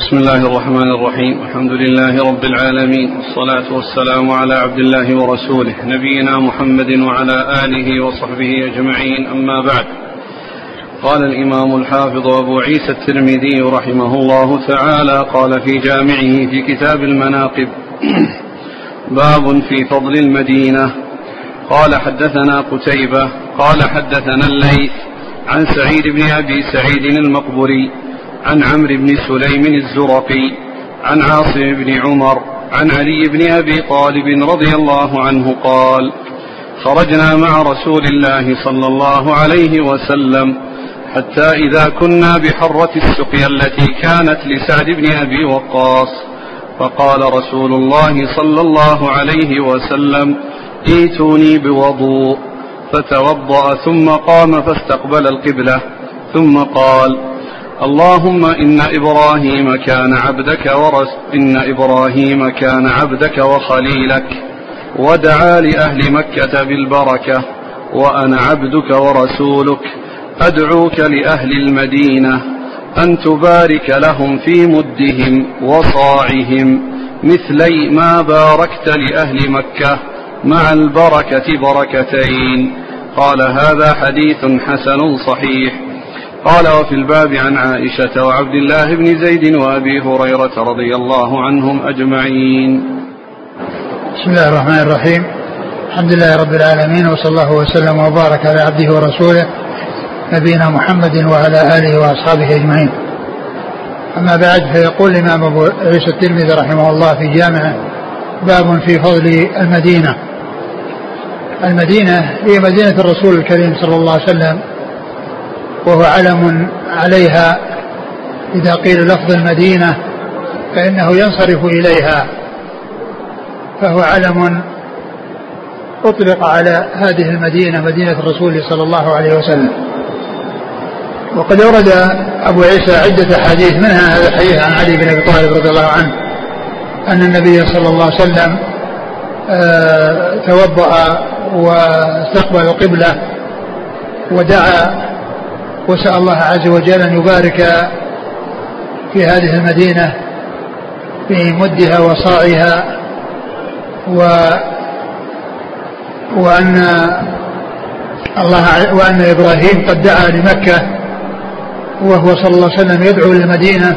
بسم الله الرحمن الرحيم. الحمد لله رب العالمين. والصلاة والسلام على عبد الله ورسوله نبينا محمد وعلى آله وصحبه أجمعين. أما بعد قال الإمام الحافظ أبو عيسى الترمذي رحمه الله تعالى قال في جامعه في كتاب المناقب باب في فضل المدينة. قال حدثنا قتيبة قال حدثنا الليث عن سعيد بن أبي سعيد المقبري عن عمرو بن سليم الزرقي عن عاصم بن عمر عن علي بن أبي طالب رضي الله عنه قال خرجنا مع رسول الله صلى الله عليه وسلم حتى إذا كنا بحرة السقيا التي كانت لسعد بن أبي وقاص فقال رسول الله صلى الله عليه وسلم ائتوني بوضوء فتوضأ ثم قام فاستقبل القبلة ثم قال اللهم إن إبراهيم كان عبدك ورس إن إبراهيم كان عبدك وخليلك ودعا لأهل مكة بالبركة وأنا عبدك ورسولك أدعوك لأهل المدينة أن تبارك لهم في مدهم وصاعهم مثلي ما باركت لأهل مكة مع البركة بركتين. قال هذا حديث حسن صحيح. قال وفي الباب عن عائشة وعبد الله بن زيد وأبي هريرة رضي الله عنهم أجمعين. بسم الله الرحمن الرحيم. الحمد لله رب العالمين وصلى الله وسلم وبارك على عبده ورسوله نبينا محمد وعلى آله وأصحابه أجمعين. أما بعد فيقول الإمام أبو عيسى الترمذي رحمه الله في جامعه باب في فضل المدينة. المدينة هي مدينة الرسول الكريم صلى الله عليه وسلم. وهو علم عليها. إذا قيل لفظ المدينة فإنه ينصرف إليها. فهو علم أطلق على هذه المدينة مدينة الرسول صلى الله عليه وسلم. وقد ورد أبو عيسى عدة أحاديث منها هذا الحديث عن علي بن أبي طالب رضي الله عنه أن النبي صلى الله عليه وسلم آه، توضأ واستقبل القبلة ودعا وسأل الله عز وجل أن يبارك في هذه المدينة في مدها وصاعها و وأن الله وأن إبراهيم قد دعا لمكة وهو صلى الله عليه وسلم يدعو للمدينة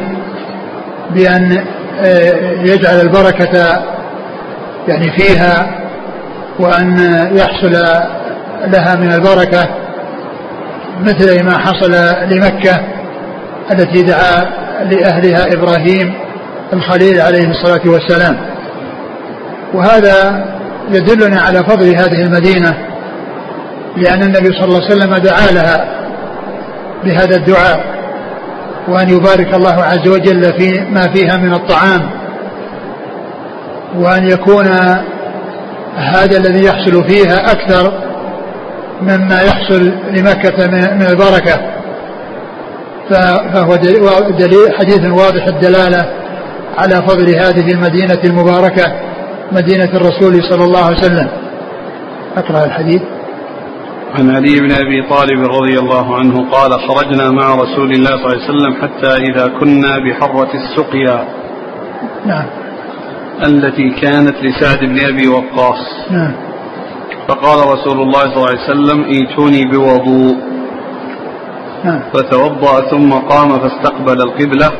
بأن آه، يجعل البركة يعني فيها وأن يحصل لها من البركة مثل ما حصل لمكة التي دعا لأهلها إبراهيم الخليل عليه الصلاة والسلام. وهذا يدلنا على فضل هذه المدينة لأن النبي صلى الله عليه وسلم دعا لها بهذا الدعاء وأن يبارك الله عز وجل في ما فيها من الطعام وأن يكون هذا الذي يحصل فيها أكثر مما يحصل لمكة من البركة. فهو دليل حديث واضح الدلالة على فضل هذه المدينة المباركة مدينة الرسول صلى الله عليه وسلم. أقرأ الحديث. عن علي بن أبي طالب رضي الله عنه قال خرجنا مع رسول الله صلى الله عليه وسلم حتى إذا كنا بحرة السقيا. نعم. التي كانت لسعد بن أبي وقاص. نعم. فقال رسول الله صلى الله عليه وسلم إيتوني بوضوء. نعم. فتوضأ ثم قام فاستقبل القبلة.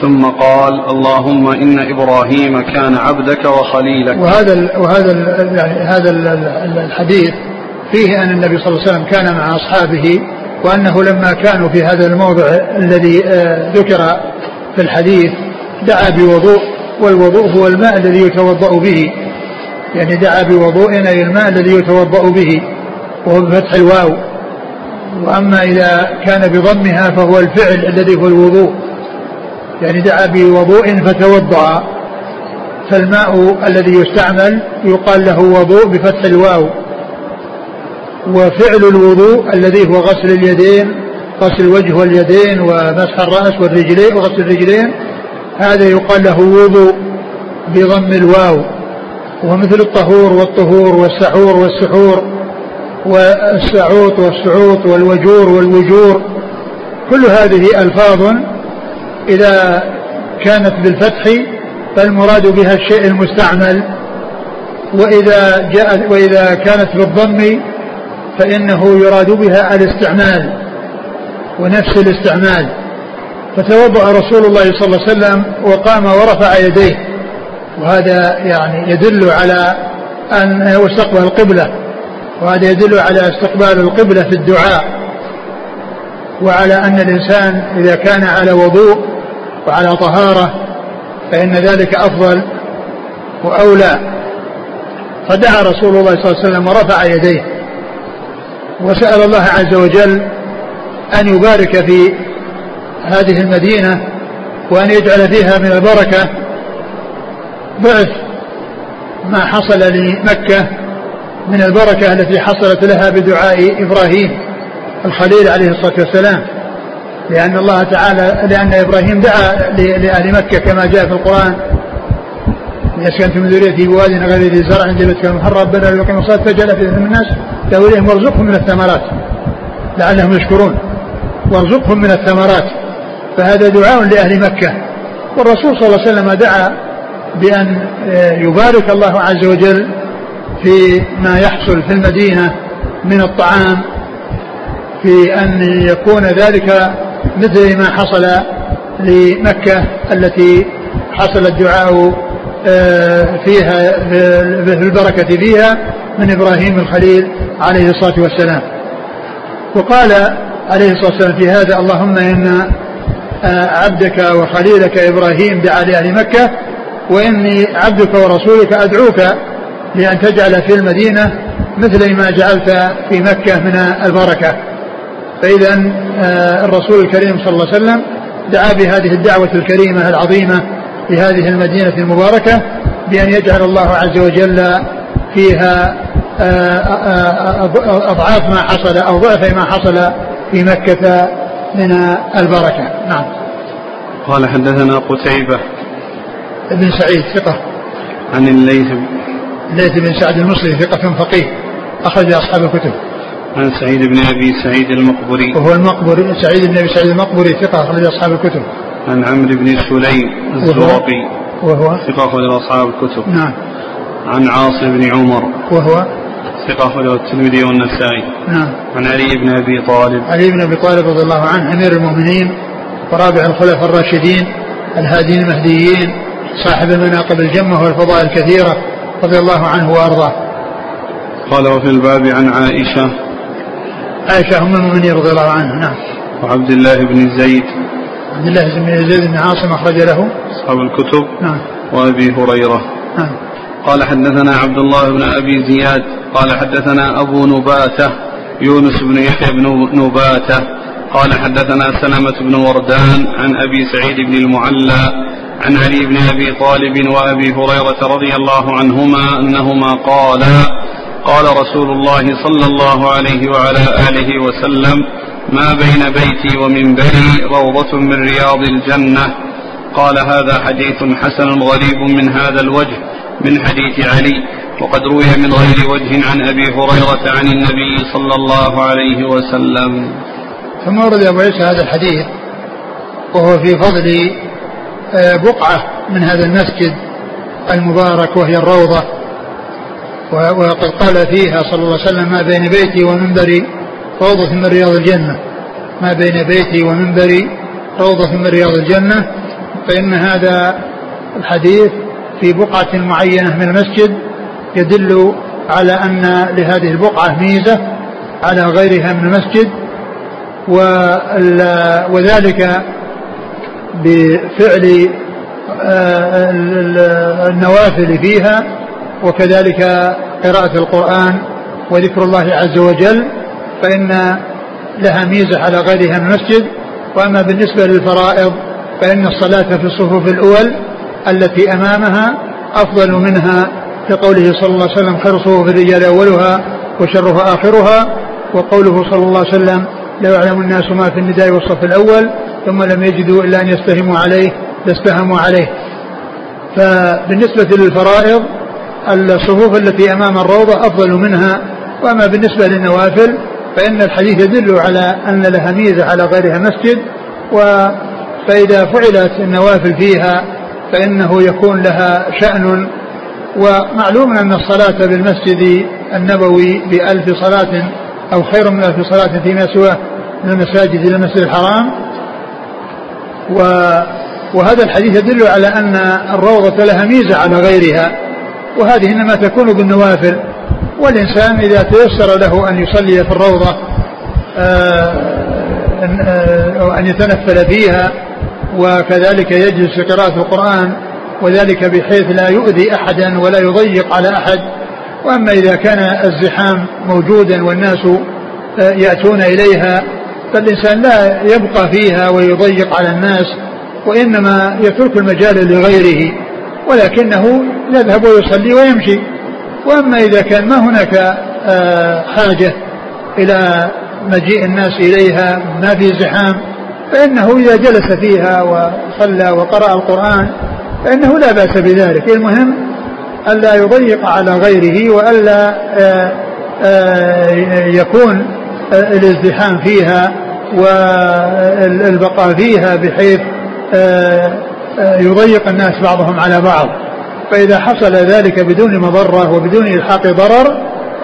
ثم قال اللهم إن إبراهيم كان عبدك وخليلك. وهذا ال وهذا ال يعني هذا ال الحديث فيه أن النبي صلى الله عليه وسلم كان مع أصحابه وأنه لما كانوا في هذا الموضع الذي آه، ذكر في الحديث دعا بوضوء والوضوء هو الماء الذي يتوضأ به. يعني دعا بوضوء أي الماء الذي يتوضأ به وهو بفتح الواو. وأما إذا كان بضمها فهو الفعل الذي هو الوضوء. يعني دعا بوضوء فتوضأ. فالماء الذي يستعمل يقال له وضوء بفتح الواو. وفعل الوضوء الذي هو غسل اليدين غسل الوجه واليدين ومسح الرأس والرجلين وغسل الرجلين هذا يقال له وضوء بضم الواو. ومثل الطهور والطهور والسحور والسحور والسعوط والسعوط والوجور والوجور. كل هذه ألفاظ إذا كانت بالفتح فالمراد بها الشيء المستعمل. وإذا جاءت وإذا كانت بالضم فإنه يراد بها الاستعمال ونفس الاستعمال. فتوضأ رسول الله صلى الله عليه وسلم وقام ورفع يديه. وهذا يعني يدل على أن استقبل القبلة وهذا يدل على استقبال القبلة في الدعاء وعلى أن الإنسان إذا كان على وضوء وعلى طهارة فإن ذلك أفضل وأولى. فدعا رسول الله صلى الله عليه وسلم ورفع يديه وسأل الله عز وجل أن يبارك في هذه المدينة وأن يجعل فيها من البركة ضعف ما حصل لمكة من البركة التي حصلت لها بدعاء إبراهيم الخليل عليه الصلاة والسلام. لأن الله تعالى لأن إبراهيم دعا لأهل مكة كما جاء في القرآن. أسكنتم من ذريتي بواد غير ذي زرع عند بيتك المحرم ربنا لكم الصلاة فجعل في من الناس تأويلهم وارزقهم من الثمرات. لعلهم يشكرون. وارزقهم من الثمرات. فهذا دعاء لأهل مكة. والرسول صلى الله عليه وسلم دعا بأن يبارك الله عز وجل في ما يحصل في المدينة من الطعام في أن يكون ذلك مثل ما حصل لمكة التي حصل الدعاء آه، فيها بالبركة فيها من إبراهيم الخليل عليه الصلاة والسلام. وقال عليه الصلاة والسلام في هذا اللهم إن آه، عبدك وخليلك إبراهيم دعا لأهل مكة وإني عبدك ورسولك أدعوك لأن تجعل في المدينة مثل ما جعلت في مكة من البركة. فإذا آه، الرسول الكريم صلى الله عليه وسلم دعا بهذه الدعوة الكريمة العظيمة لهذه المدينة المباركة بأن يجعل الله عز وجل فيها آه، آه، أضعاف ما حصل أو ضعف ما حصل في مكة من البركة. نعم. قال حدثنا قتيبة ابن سعيد ثقة. عن الليث الليث بن سعد المصري ثقة فقيه. أخرج أصحاب الكتب. عن سعيد بن أبي سعيد المقبري وهو المقبري سعيد بن أبي سعيد المقبري ثقة أخرج أصحاب الكتب. عن عمرو بن سليم الزرقي. وهو؟ ثقة أخرج أصحاب الكتب. نعم. عن عاصم بن عمر. وهو؟ ثقة أخرجه الترمذي والنسائي. نعم. عن علي بن أبي طالب. علي بن أبي طالب رضي الله عنه أمير المؤمنين ورابع الخلفاء الراشدين الهادين المهديين صاحب المناقب الجمة والفضائل الكثيرة رضي الله عنه وأرضاه. قال وفي الباب عن عائشة. عائشة أم المؤمنين رضي الله عنها نعم. وعبد الله بن زيد. عبد الله بن زيد بن عاصم أخرج له. أصحاب الكتب. نعم. وأبي هريرة. نعم. قال حدثنا عبد الله بن أبي زياد. قال حدثنا أبو نباتة. يونس بن يحيى بن نباتة. قال حدثنا سلمة بن وردان عن أبي سعيد بن المعلى. عن علي بن أبي طالب وأبي هريرة رضي الله عنهما أنهما قالا قال رسول الله صلى الله عليه وعلى آله وسلم ما بين بيتي ومنبري روضة من رياض الجنة. قال هذا حديث حسن غريب من هذا الوجه من حديث علي وقد روي من غير وجه عن أبي هريرة عن النبي صلى الله عليه وسلم. ثم ورد أبو عيسى هذا الحديث وهو في فضل بقعة من هذا المسجد المبارك وهي الروضة. وقد قال فيها صلى الله عليه وسلم ما بين بيتي ومنبري روضة من رياض الجنة. ما بين بيتي ومنبري روضة من رياض الجنة. فإن هذا الحديث في بقعة معينة من المسجد يدل على أن لهذه البقعة ميزة على غيرها من المسجد. وذلك بفعل آه، النوافل فيها وكذلك قراءة القرآن وذكر الله عز وجل فإن لها ميزة على غيرها من المسجد. وأما بالنسبة للفرائض فإن الصلاة في الصفوف الأول التي أمامها أفضل منها كقوله صلى الله عليه وسلم خير صفوف الرجال أولها وشرها آخرها وقوله صلى الله عليه وسلم لو يعلم الناس ما في النداء والصف الأول ثم لم يجدوا إلا أن يستهموا عليه لاستهموا عليه. فبالنسبة للفرائض الصفوف التي أمام الروضة أفضل منها وأما بالنسبة للنوافل فإن الحديث يدل على أن لها ميزة على غيرها مسجد و فإذا فعلت النوافل فيها فإنه يكون لها شأن. ومعلوم أن الصلاة بالمسجد النبوي بألف صلاة أو خير من ألف صلاة فيما سواه من المساجد إلى المسجد الحرام. و وهذا الحديث يدل على أن الروضة لها ميزة على غيرها وهذه إنما تكون بالنوافل. والإنسان إذا تيسر له أن يصلي في الروضة آه، آه، أن يتنفل فيها وكذلك يجلس في قراءة القرآن وذلك بحيث لا يؤذي أحدا ولا يضيق على أحد. وأما إذا كان الزحام موجودا والناس آه، يأتون إليها فالإنسان لا يبقى فيها ويضيق على الناس وإنما يترك المجال لغيره ولكنه يذهب ويصلي ويمشي. وأما إذا كان ما هناك آه، حاجة إلى مجيء الناس إليها ما في زحام فإنه إذا جلس فيها وصلى وقرأ القرآن فإنه لا بأس بذلك. المهم ألا يضيق على غيره وألا آه، آه، يكون الازدحام فيها والبقاء فيها بحيث يضيق الناس بعضهم على بعض. فإذا حصل ذلك بدون مضرة وبدون إلحاق ضرر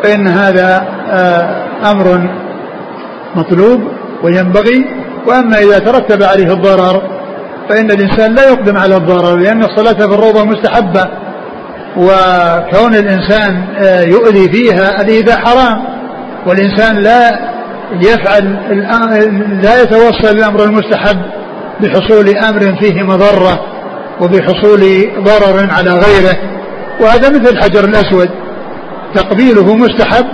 فإن هذا آه، أمر مطلوب وينبغي. وأما إذا ترتب عليه الضرر فإن الإنسان لا يقدم على الضرر لأن الصلاة في الروضة مستحبة. وكون الإنسان آه، يؤذي فيها الإيذاء حرام. والإنسان لا يفعل لا يتوصل الأمر المستحب بحصول أمر فيه مضرة وبحصول ضرر على غيره. وهذا مثل الحجر الأسود. تقبيله مستحب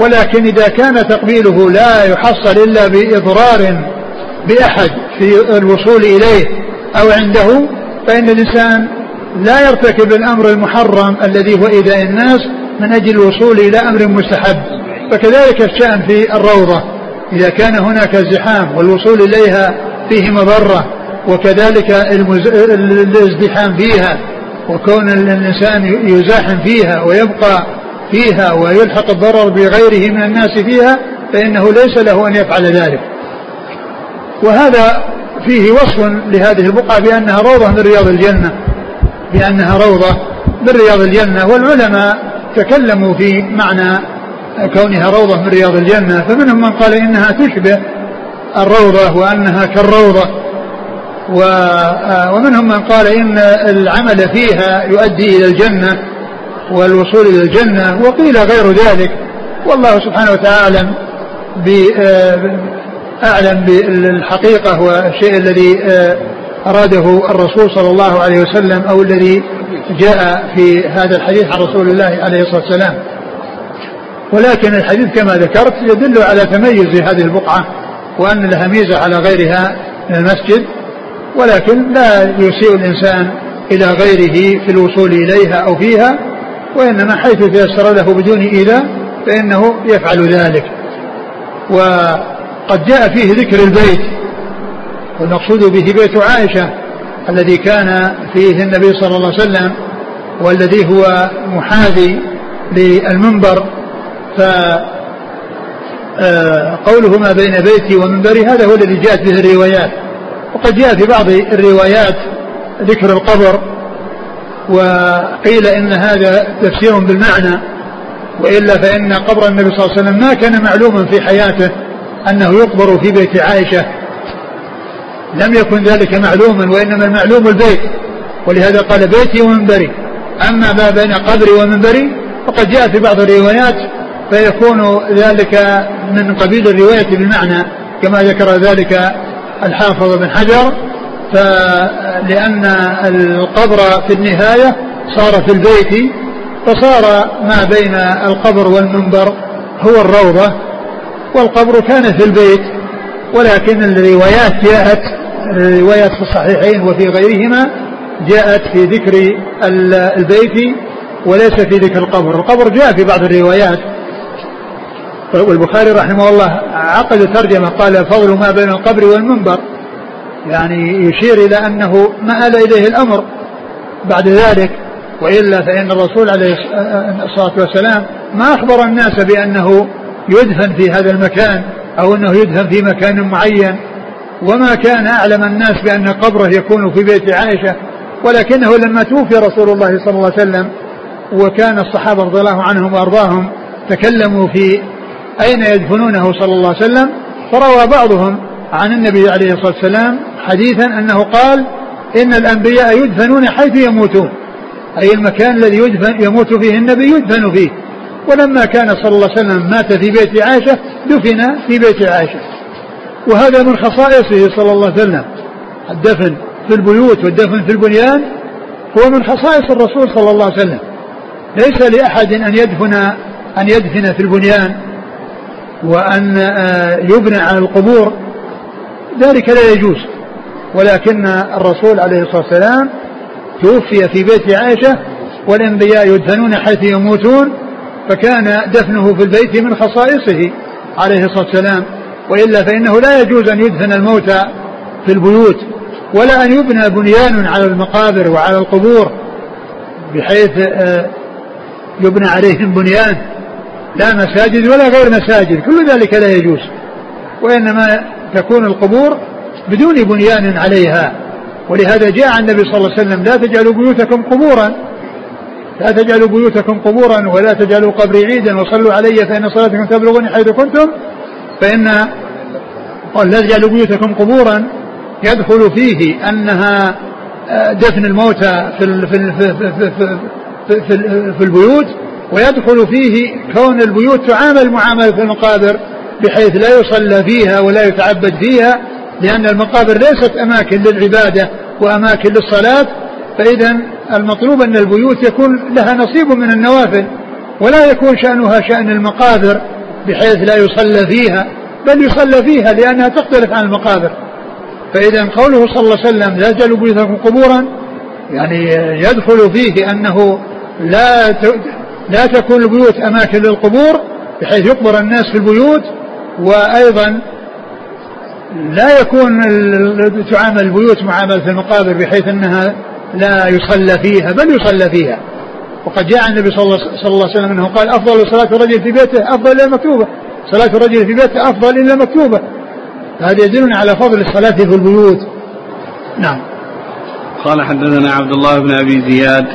ولكن إذا كان تقبيله لا يحصل إلا بإضرار بأحد في الوصول إليه أو عنده فإن الإنسان لا يرتكب الأمر المحرم الذي هو إيذاء الناس من أجل الوصول إلى أمر مستحب. فكذلك الشأن في الروضة. إذا كان هناك زحام والوصول إليها فيه مضرة وكذلك الازدحام فيها وكون الإنسان يزاحم فيها ويبقى فيها ويلحق الضرر بغيره من الناس فيها فإنه ليس له أن يفعل ذلك. وهذا فيه وصف لهذه البقعة بأنها روضة من رياض الجنة. بأنها روضة من رياض الجنة والعلماء تكلموا في معنى كونها روضة من رياض الجنة فمنهم من قال إنها تشبه الروضة وأنها كالروضة آه، ومنهم من قال إن العمل فيها يؤدي إلى الجنة والوصول إلى الجنة وقيل غير ذلك. والله سبحانه وتعالى آه، أعلم بالحقيقة والشيء الذي آه، أراده الرسول صلى الله عليه وسلم أو الذي جاء في هذا الحديث عن رسول الله عليه الصلاة والسلام. ولكن الحديث كما ذكرت يدل على تميز هذه البقعة وأن لها ميزة على غيرها من المسجد ولكن لا يسيء الإنسان إلى غيره في الوصول إليها أو فيها وإنما حيث تيسر له بدون إيذاء فإنه يفعل ذلك. وقد جاء فيه ذكر البيت والمقصود به بيت عائشة الذي كان فيه النبي صلى الله عليه وسلم والذي هو محاذي للمنبر. ف آه، قوله ما بين بيتي ومنبري هذا هو الذي جاءت به الروايات. وقد جاء في بعض الروايات ذكر القبر وقيل إن هذا تفسير بالمعنى وإلا فإن قبر النبي صلى الله عليه وسلم ما كان معلوما في حياته أنه يقبر في بيت عائشة. لم يكن ذلك معلوما وإنما المعلوم البيت. ولهذا قال بيتي ومنبري. أما ما بين قبري ومنبري فقد جاء في بعض الروايات فيكون ذلك من قبيل الرواية بالمعنى كما ذكر ذلك الحافظ بن حجر. فلأن القبر في النهاية صار في البيت فصار ما بين القبر والمنبر هو الروضة والقبر كان في البيت. ولكن الروايات جاءت الروايات في الصحيحين وفي غيرهما جاءت في ذكر البيت وليس في ذكر القبر. القبر جاء في بعض الروايات. والبخاري رحمه الله عقد ترجمة قال فضل ما بين القبر والمنبر. يعني يشير إلى أنه مآل إليه الأمر. بعد ذلك وإلا فإن الرسول عليه الصلاة والسلام ما أخبر الناس بأنه يدفن في هذا المكان أو أنه يدفن في مكان معين. وما كان أعلم الناس بأن قبره يكون في بيت عائشة ولكنه لما توفي رسول الله صلى الله عليه وسلم وكان الصحابة رضي الله عنهم وأرضاهم تكلموا في أين يدفنونه صلى الله عليه وسلم فروى بعضهم عن النبي عليه الصلاة والسلام حديثا أنه قال إن الأنبياء يدفنون حيث يموتون أي المكان الذي يدفن يموت فيه النبي يدفن فيه. ولما كان صلى الله عليه وسلم مات في بيت عائشة دفن في بيت عائشة. وهذا من خصائصه صلى الله عليه وسلم. الدفن في البيوت والدفن في البنيان هو من خصائص الرسول صلى الله عليه وسلم. ليس لأحد أن يدفن أن يدفن في البنيان وأن آه، يبنى على القبور. ذلك لا يجوز. ولكن الرسول عليه الصلاة والسلام توفي في بيت عائشة والأنبياء يدفنون حيث يموتون فكان دفنه في البيت من خصائصه عليه الصلاة والسلام. وإلا فإنه لا يجوز أن يدفن الموتى في البيوت ولا أن يبنى بنيان على المقابر وعلى القبور بحيث آه، يبنى عليهم بنيان لا مساجد ولا غير مساجد كل ذلك لا يجوز. وإنما تكون القبور بدون بنيان عليها. ولهذا جاء النبي صلى الله عليه وسلم لا تجعلوا بيوتكم قبورا لا تجعلوا بيوتكم قبورا ولا تجعلوا قبري عيدا وصلوا علي فإن صلاتكم تبلغني حيث كنتم فإن لا بيوتكم قبورا يدخل فيه أنها آه، دفن الموتى في في, في, في, في البيوت ويدخل فيه كون البيوت تعامل معاملة المقابر بحيث لا يصلى فيها ولا يتعبد فيها لأن المقابر ليست أماكن للعبادة وأماكن للصلاة فإذا المطلوب أن البيوت يكون لها نصيب من النوافل ولا يكون شأنها شأن المقابر. بحيث لا يصلى فيها بل يصلى فيها لأنها تختلف عن المقابر. فإذا قوله صلى الله عليه وسلم لا تجعلوا بيوتكم قبورا يعني يدخل فيه أنه لا لا تكون البيوت أماكن للقبور بحيث يقبر الناس في البيوت وأيضا لا يكون تعامل البيوت معاملة المقابر بحيث أنها لا يصلى فيها بل يصلى فيها. وقد جاء النبي صلى الله عليه وسلم أنه قال أفضل صلاة الرجل في بيته أفضل إلى المكتوبة صلاة الرجل في بيته أفضل إلى المكتوبة هذا يدلنا على فضل الصلاة في البيوت. نعم. قال حدثنا عبد الله بن أبي زياد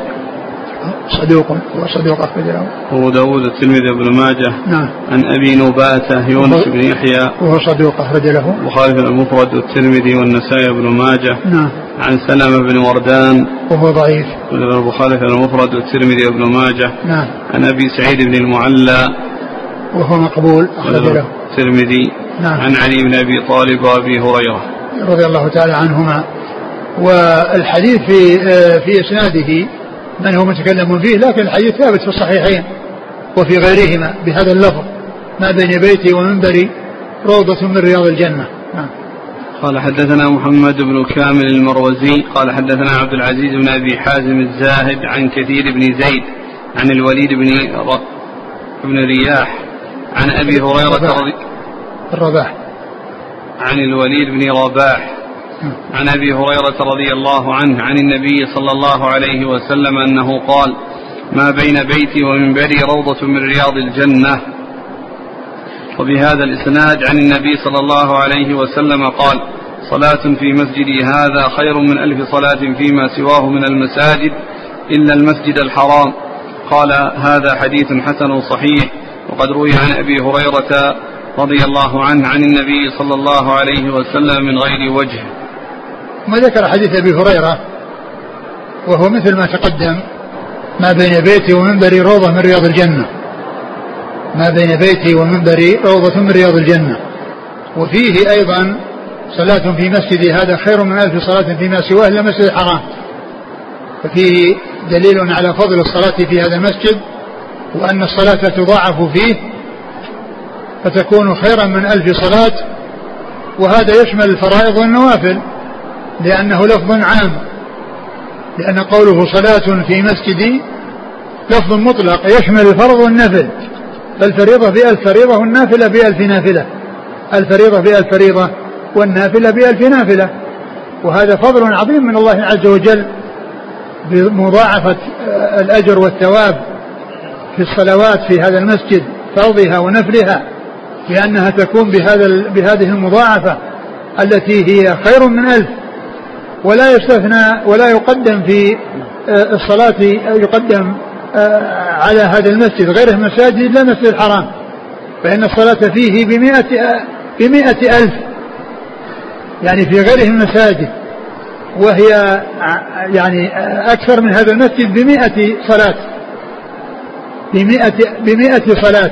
صدوق هو صدوق أخرج له. أبو داود الترمذي بن ماجه. نعم. عن أبي نباتة يونس بن يحيى. وهو صدوق أخرج له. البخاري المفرد والترمذي والنسائي بن ماجه. نعم. عن سلمة بن وردان. وهو ضعيف. البخاري المفرد والترمذي وابن ماجه. نعم. عن أبي سعيد بن المعلى. وهو مقبول أخرج له. الترمذي. نعم. عن علي بن أبي طالب وأبي هريرة. رضي الله تعالى عنهما. والحديث في في إسناده من هو متكلم فيه لكن الحديث ثابت في الصحيحين وفي غيرهما بهذا اللفظ ما بين بيتي ومنبري روضة من رياض الجنة. نعم. قال حدثنا محمد بن كامل المروزي قال حدثنا عبد العزيز بن أبي حازم الزاهد عن كثير بن زيد عن الوليد بن بن رياح عن أبي هريرة رضي الرباح. عن الوليد بن رباح. عن أبي هريرة رضي الله عنه عن النبي صلى الله عليه وسلم أنه قال ما بين بيتي ومنبري روضة من رياض الجنة. وبهذا الإسناد عن النبي صلى الله عليه وسلم قال صلاة في مسجدي هذا خير من ألف صلاة فيما سواه من المساجد إلا المسجد الحرام. قال هذا حديث حسن صحيح. وقد روي عن أبي هريرة رضي الله عنه عن النبي صلى الله عليه وسلم من غير وجه. ما ذكر حديث أبي هريرة وهو مثل ما تقدم ما بين بيتي ومنبري روضة من رياض الجنة. ما بين بيتي ومنبري روضة من رياض الجنة. وفيه أيضا صلاة في مسجدي هذا خير من ألف صلاة فيما سواه إلا مسجد الحرام. ففيه دليل على فضل الصلاة في هذا المسجد وأن الصلاة تضاعف فيه فتكون خيرا من ألف صلاة وهذا يشمل الفرائض والنوافل. لأنه لفظ عام لأن قوله صلاة في مسجدي لفظ مطلق يشمل الفرض والنفل فالفريضة بألف فريضة والنافلة بألف نافلة. الفريضة بألف فريضة والنافلة بألف نافلة. وهذا فضل عظيم من الله عز وجل بمضاعفة الأجر والثواب في الصلوات في هذا المسجد فرضها ونفلها لأنها تكون بهذا بهذه المضاعفة التي هي خير من ألف. ولا يستثنى ولا يقدم في آه، الصلاة يقدم آه، على هذا المسجد. غيره مساجد إلا المسجد الحرام. فإن الصلاة فيه بمئة, آه، بمئة ألف. يعني في غيره المساجد. وهي يعني أكثر من هذا المسجد بمئة صلاة. بمئة, بمئة صلاة.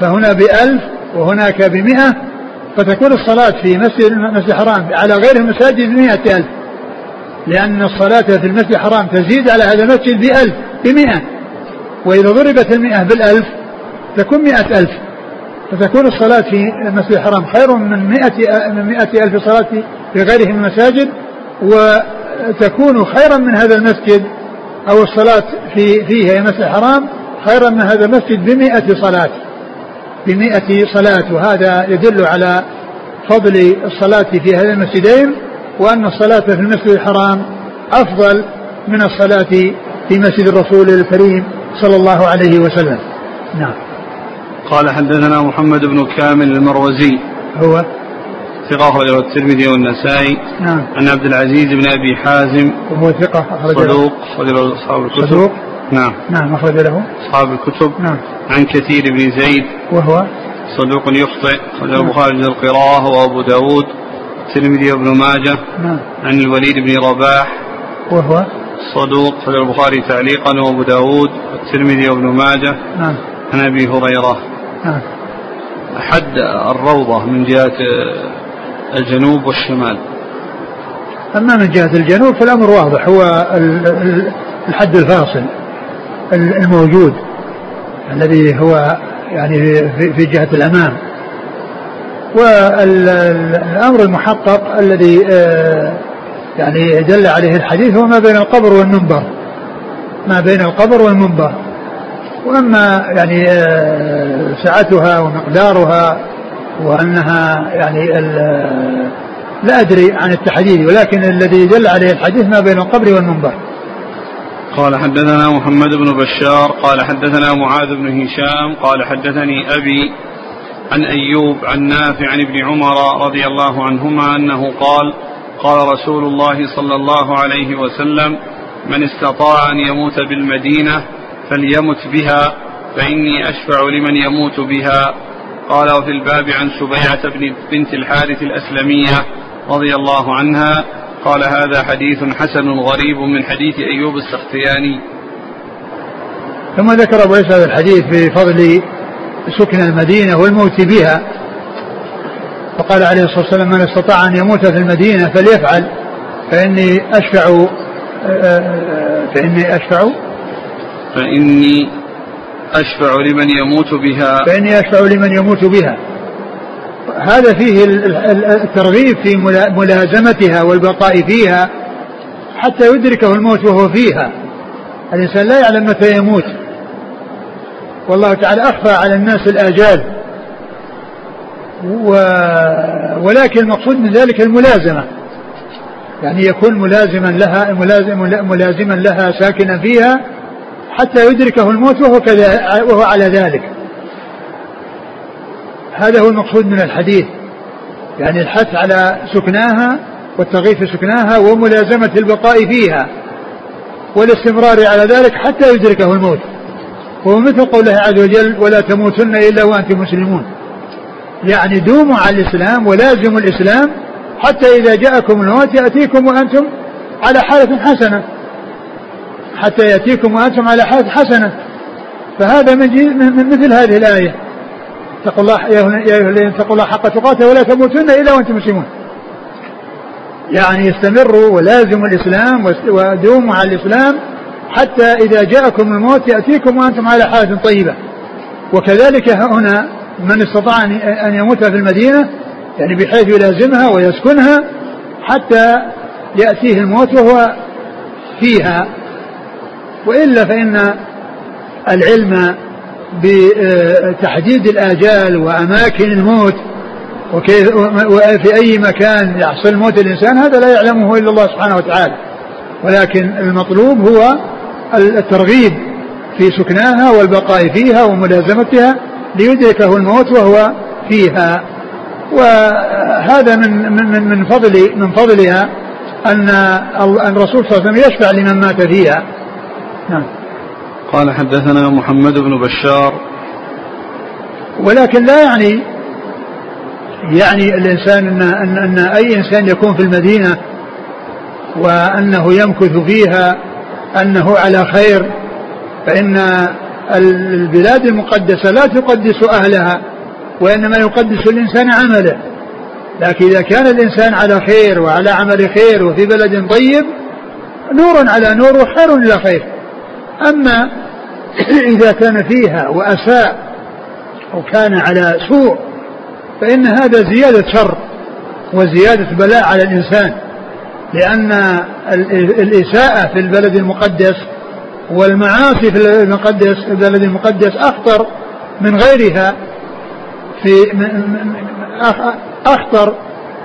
فهنا بألف وهناك بمئة. فتكون الصلاة في مسجد المسجد الحرام على غير المساجد بمئة ألف. لأن الصلاة في المسجد الحرام تزيد على هذا المسجد بألف بمئة. وإذا ضربت المئة بالألف تكون مئة ألف. فتكون الصلاة في المسجد الحرام خير من مئة, من مئة ألف صلاة في غيره من المساجد وتكون خيرا من هذا المسجد أو الصلاة في فيه المسجد الحرام خيرا من هذا المسجد بمئة صلاة. بمئة صلاة وهذا يدل على فضل الصلاة في هذين المسجدين وأن الصلاة في المسجد الحرام أفضل من الصلاة في مسجد الرسول الكريم صلى الله عليه وسلم. نعم. قال حدثنا محمد بن كامل المروزي. هو؟ ثقة أخرجه الترمذي والنسائي. نعم. عن عبد العزيز بن أبي حازم. وهو ثقة أخرج صدوق أخرج أصحاب الكتب. صدوق. نعم. نعم أخرج له. أصحاب الكتب. نعم. عن كثير بن زيد. وهو؟ صدوق يخطئ. أخرجه البخاري في القراءة وأبو داود. الترمذي وابن ماجه. نعم. عن الوليد بن رباح. وهو؟ صدوق. أخرجه البخاري تعليقا وأبو داود. الترمذي وابن ماجه. نعم. عن أبي هريرة. نعم. حد الروضة من جهة الجنوب والشمال. أما من جهة الجنوب فالأمر واضح. هو الحد الفاصل. الموجود الذي هو يعني في جهة الأمام. والأمر المحقق الذي آه، يعني دل عليه الحديث هو ما بين القبر والمنبر. ما بين القبر والمنبر. وأما يعني آه، سعتها ومقدارها وأنها يعني لا أدري عن التحديد ولكن الذي دل عليه الحديث ما بين القبر والمنبر. قال حدثنا محمد بن بشار قال حدثنا معاذ بن هشام قال حدثني أبي عن أيوب عن نافع عن ابن عمر رضي الله عنهما أنه قال قال رسول الله صلى الله عليه وسلم من استطاع أن يموت بالمدينة فليمت بها فإني أشفع لمن يموت بها. قال وفي الباب عن سبيعة بنت الحارث الأسلمية رضي الله عنها قال هذا حديث حسن غريب من حديث أيوب السختياني. ثم ذكر أبو عيسى هذا الحديث في فضل سكن المدينة والموت بها. فقال عليه الصلاة والسلام من استطاع أن يموت في المدينة فليفعل فإني أشفع فإني أشفع. فإني أشفع لمن يموت بها. فإني أشفع لمن يموت بها. هذا فيه الترغيب في ملازمتها والبقاء فيها حتى يدركه الموت وهو فيها. الإنسان لا يعلم متى يموت. والله تعالى أخفى على الناس الآجال. و... ولكن المقصود من ذلك الملازمة. يعني يكون ملازما لها ملازم ملازما لها ساكنا فيها حتى يدركه الموت وهو كذا وهو على ذلك. هذا هو المقصود من الحديث. يعني الحث على سكناها والترغيب في سكناها وملازمة البقاء فيها والاستمرار على ذلك حتى يدركه الموت. وهو مثل قوله عز وجل ولا تموتن إلا وأنتم مسلمون يعني دوموا على الإسلام ولازموا الإسلام حتى إذا جاءكم الموت يأتيكم وأنتم على حالة حسنة. حتى يأتيكم وأنتم على حالة حسنة. فهذا من مثل هذه الآية. اتقوا الله يا ايها الذين اتقوا الله حق تقاته ولا تموتن إلا وأنتم مسلمون. يعني استمروا ولازموا الإسلام ودوموا على الإسلام حتى إذا جاءكم الموت يأتيكم وأنتم على حالة طيبة. وكذلك هنا من استطاع أن يموت في المدينة يعني بحيث يلازمها ويسكنها حتى يأتيه الموت وهو فيها وإلا فإن العلم بتحديد الآجال وأماكن الموت وكيف وفي أي مكان يحصل موت الإنسان هذا لا يعلمه إلا الله سبحانه وتعالى. ولكن المطلوب هو الترغيب في سكناها والبقاء فيها وملازمتها ليدركه الموت وهو فيها. وهذا من من من فضل من فضلها أن الرسول صلى الله عليه وسلم يشفع لمن مات فيها. نعم. قال حدثنا محمد بن بشار. ولكن لا يعني يعني الإنسان ان ان, أن أي إنسان يكون في المدينة وأنه يمكث فيها أنه على خير فإن البلاد المقدسة لا تقدس أهلها وإنما يقدس الإنسان عمله. لكن إذا كان الإنسان على خير وعلى عمل خير وفي بلد طيب نور على نور وخير إلى خير. أما إذا كان فيها وأساء أو كان على سوء فإن هذا زيادة شر وزيادة بلاء على الإنسان لأن الإساءة في البلد المقدس والمعاصي في المقدس البلد المقدس أخطر من غيرها في أخطر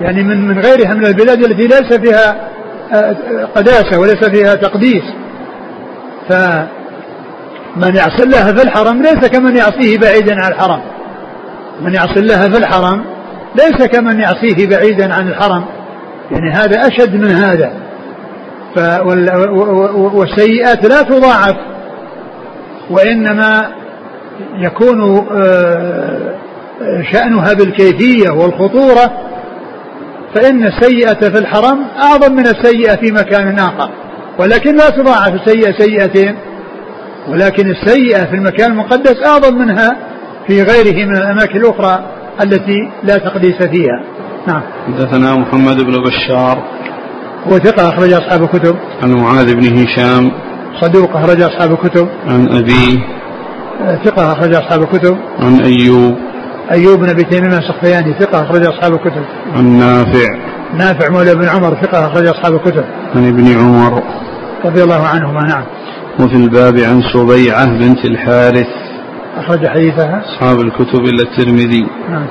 يعني من من غيرها من البلاد التي ليس فيها آه، قداسة وليس فيها تقديس. فمن يعصي الله في الحرم ليس كمن يعصيه بعيدا عن الحرم من يعصي الله في الحرم ليس كمن يعصيه بعيدا عن الحرم يعني هذا أشد من هذا. والسيئات لا تضاعف. وإنما يكون آه، شأنها بالكيفية والخطورة. فإن السيئة في الحرم أعظم من السيئة في مكان آخر. ولكن لا تضاعف السيئة سيئتين ولكن السيئة في المكان المقدس أعظم منها في غيره من الأماكن الأخرى التي لا تقديس فيها. نعم. حدثنا محمد بن بشار. هو ثقة أخرج أصحاب الكتب. عن معاذ بن هشام. صدوق أخرج أصحاب الكتب. عن أبيه ثقة أخرج أصحاب الكتب. عن أيوب. أيوب بن أبي تيمية السختياني ثقة أخرج أصحاب الكتب. عن نافع. نافع مولى بن عمر ثقة أخرج أصحاب الكتب. عن ابن عمر. رضي الله عنهما نعم. وفي الباب عن سبيعة بنت الحارث. أخرج حديثها. أصحاب الكتب إلا الترمذي. نعم.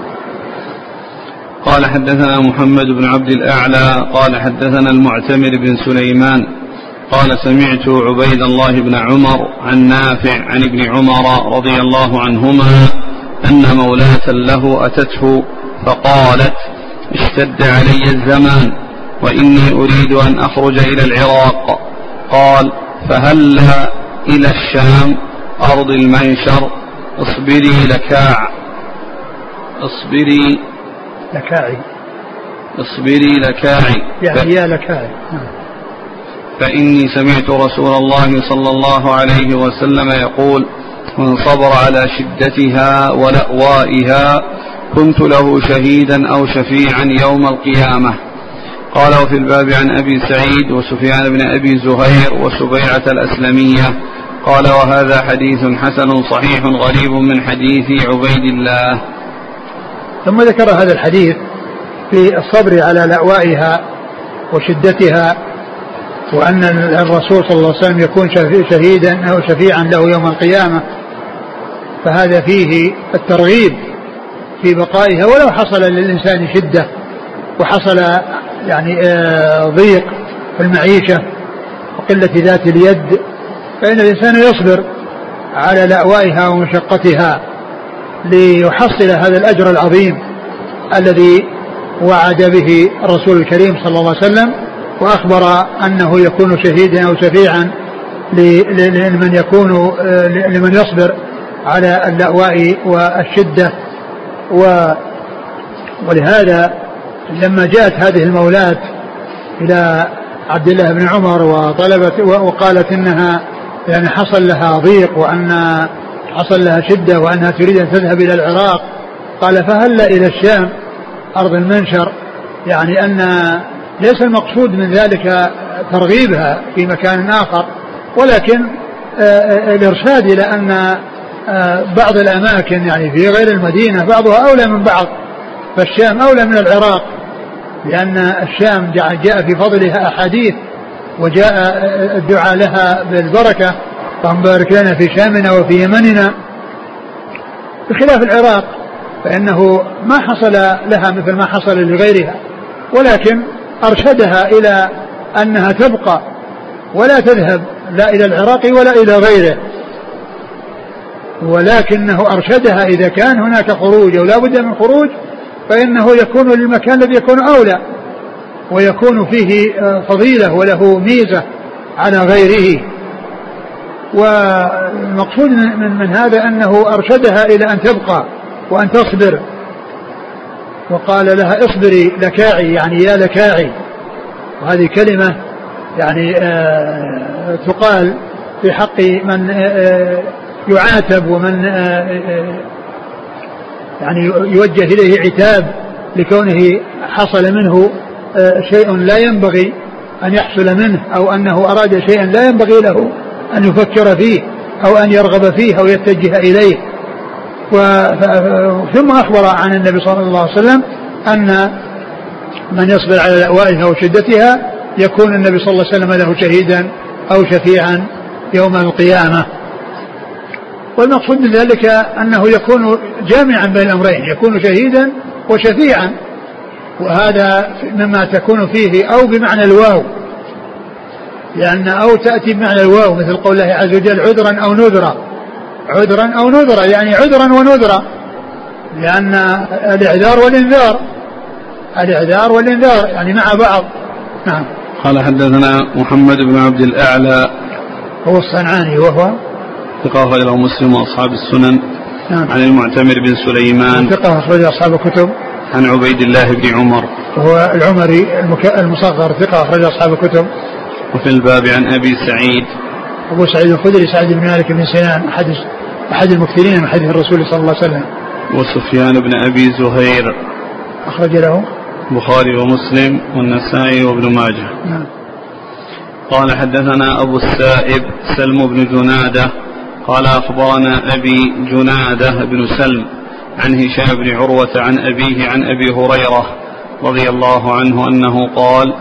قال حدثنا محمد بن عبد الأعلى قال حدثنا المعتمر بن سليمان قال سمعت عبيد الله بن عمر عن نافع عن ابن عمر رضي الله عنهما أن مولاة له أتته فقالت اشتد علي الزمان وإني أريد أن أخرج إلى العراق. قال فهلا إلى الشام أرض المنشر اصبري لكاع. اصبري لكاعي. اصبري لكاعي. يعني يا لكاعي. فإني سمعت رسول الله صلى الله عليه وسلم يقول من صبر على شدتها ولأوائها كنت له شهيدا أو شفيعا يوم القيامة. قال وفي الباب عن أبي سعيد وسفيان بن أبي زهير وسبيعة الأسلمية. قال وهذا حديث حسن صحيح غريب من حديث عبيد الله. ثم ذكر هذا الحديث في الصبر على لأوائها وشدتها وأن الرسول صلى الله عليه وسلم يكون شهيدا أو شفيعا له يوم القيامة. فهذا فيه الترغيب في بقائها ولو حصل للإنسان شدة وحصل يعني آه، ضيق في المعيشة وقلة ذات اليد فإن الإنسان يصبر على لأوائها ومشقتها ليحصل هذا الأجر العظيم الذي وعد به الرسول الكريم صلى الله عليه وسلم وأخبر أنه يكون شهيدا أو شفيعا لمن يكون آه، لمن يصبر على اللأواء والشدة. و ولهذا لما جاءت هذه المولاة إلى عبد الله بن عمر وطلبت وقالت إنها يعني حصل لها ضيق وأن حصل لها شدة وأنها تريد أن تذهب إلى العراق قال فهل إلى الشام أرض المنشر يعني أن ليس المقصود من ذلك ترغيبها في مكان آخر ولكن آه، آه، الإرشاد إلى أن بعض الأماكن يعني في غير المدينة بعضها أولى من بعض فالشام أولى من العراق لأن الشام جاء في فضلها أحاديث وجاء الدعاء لها بالبركة اللهم بارك لنا في شامنا وفي يمننا. بخلاف العراق فإنه ما حصل لها مثل ما حصل لغيرها ولكن أرشدها إلى أنها تبقى ولا تذهب لا إلى العراق ولا إلى غيره. ولكنه أرشدها إذا كان هناك خروج أو لا بد من خروج فإنه يكون للمكان الذي يكون أولى ويكون فيه آه، فضيلة وله ميزة على غيره. والمقصود من, من هذا أنه أرشدها إلى أن تبقى وأن تصبر. وقال لها اصبري لكاعي يعني يا لكاعي. وهذه كلمة يعني آه تقال في حق من آه يعاتب ومن آه يعني يوجه إليه عتاب لكونه حصل منه آه، شيء لا ينبغي أن يحصل منه أو أنه أراد شيئا لا ينبغي له أن يفكر فيه أو أن يرغب فيه أو يتجه إليه. ثم أخبر عن النبي صلى الله عليه وسلم أن من يصبر على لأوائها وشدتها يكون النبي صلى الله عليه وسلم له شهيدا أو شفيعا يوم القيامة. والمقصود من ذلك أنه يكون جامعا بين الأمرين يكون شهيدا وشفيعا. وهذا مما تكون فيه أو بمعنى الواو لأن أو تأتي بمعنى الواو مثل قول الله عز وجل عذرا أو نذرا. عذرا أو نذرا يعني عذرا ونذرا لأن الإعذار والإنذار الإعذار والإنذار يعني مع بعض. نعم. قال حدثنا محمد بن عبد الأعلى. هو الصنعاني وهو ثقة أخرجه مسلم وأصحاب السنن. نعم. عن المعتمر بن سليمان. ثقة أخرج أصحاب الكتب. عن عبيد الله بن عمر. وهو العمري المصغر ثقة أخرج أصحاب الكتب. وفي الباب عن أبي سعيد. أبو سعيد الخدري سعد بن مالك بن سنان أحد أحد المكثرين من حديث الرسول صلى الله عليه وسلم. وسفيان بن أبي زهير. أخرج له. البخاري ومسلم والنسائي وابن ماجه. نعم. قال حدثنا أبو السائب سلم بن جنادة قال أخبرنا أبي جنادة بن سلم عن هشام بن عروة عن أبيه عن أبي هريرة رضي الله عنه أنه قال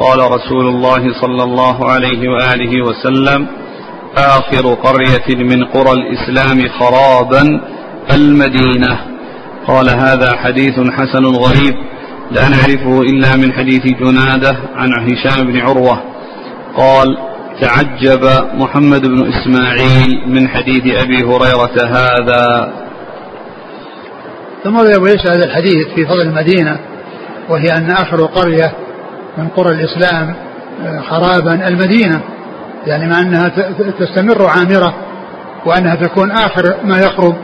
قال رسول الله صلى الله عليه وآله وسلم آخر قرية من قرى الإسلام خرابا المدينة. قال هذا حديث حسن غريب لا نعرفه إلا من حديث جنادة عن هشام بن عروة. قال تعجب محمد بن إسماعيل من حديث أبي هريرة هذا. ثم أبو عيسى هذا الحديث في فضل المدينة وهي أن آخر قرية من قرى الإسلام آه، خرابا المدينة يعني مع أنها تستمر عامرة وأنها تكون آخر ما يخرب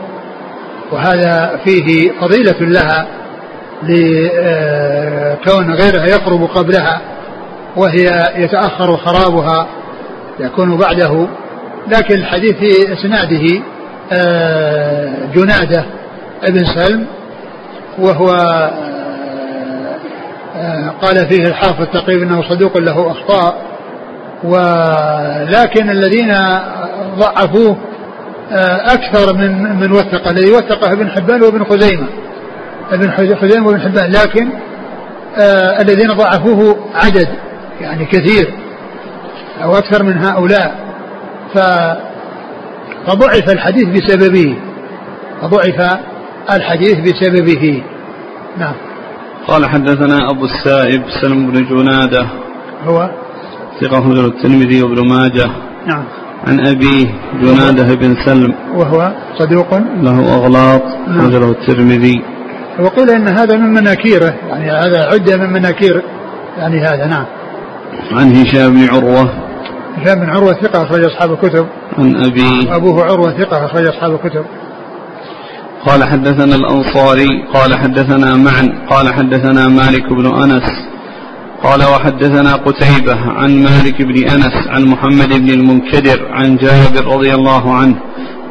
وهذا فيه فضيلة لها لكون غيرها يقرب قبلها وهي يتأخر خرابها يكون بعده لكن الحديث في إسناده آه، جنادة ابن سلم وهو آه، قال فيه الحافظ تقريبا إنه صدوق له أخطاء. ولكن الذين ضعفوه آه، أكثر من من وثق الذي وثقه ابن حبان وابن خزيمة ابن خزيمة وابن حبان. لكن آه الذين ضعفوه عدد يعني كثير. أو أكثر من هؤلاء فضعف الحديث بسببه فضعف الحديث بسببه. نعم. قال حدثنا أبو السائب سلم بن جنادة هو؟ ثقة مثل الترمذي وابن ماجه. نعم. عن أبيه جنادة بن سلم. وهو صدوق؟ له أغلاط نعم. له الترمذي. وقيل إن هذا من مناكيره يعني هذا عدة من مناكير يعني هذا نعم. عن هشام بن عروة. هشام بن عروة ثقة أخرج أصحاب الكتب. عن أبيه أبوه عروة ثقة أخرج أصحاب الكتب. قال حدثنا الأنصاري قال حدثنا معا قال حدثنا مالك بن أنس قال وحدثنا قتيبة عن مالك بن أنس عن محمد بن المنكدر عن جابر رضي الله عنه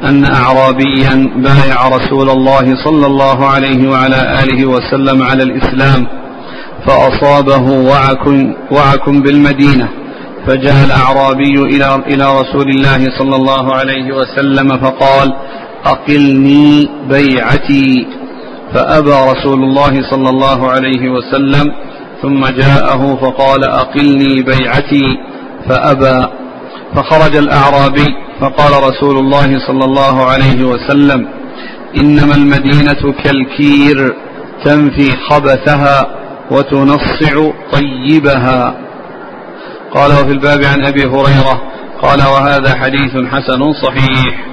أن أعرابيا بايع رسول الله صلى الله عليه وعلى آله وسلم على الإسلام فأصابه وعك, وعك بالمدينة. فجاء الأعرابي إلى إلى رسول الله صلى الله عليه وسلم فقال أقلني بيعتي. فأبى رسول الله صلى الله عليه وسلم ثم جاءه فقال أقلني بيعتي. فأبى. فخرج الأعرابي فقال رسول الله صلى الله عليه وسلم إنما المدينة كالكير تنفي خبثها وتنصع طيبها. قال وفي الباب عن أبي هريرة قال وهذا حديث حسن صحيح.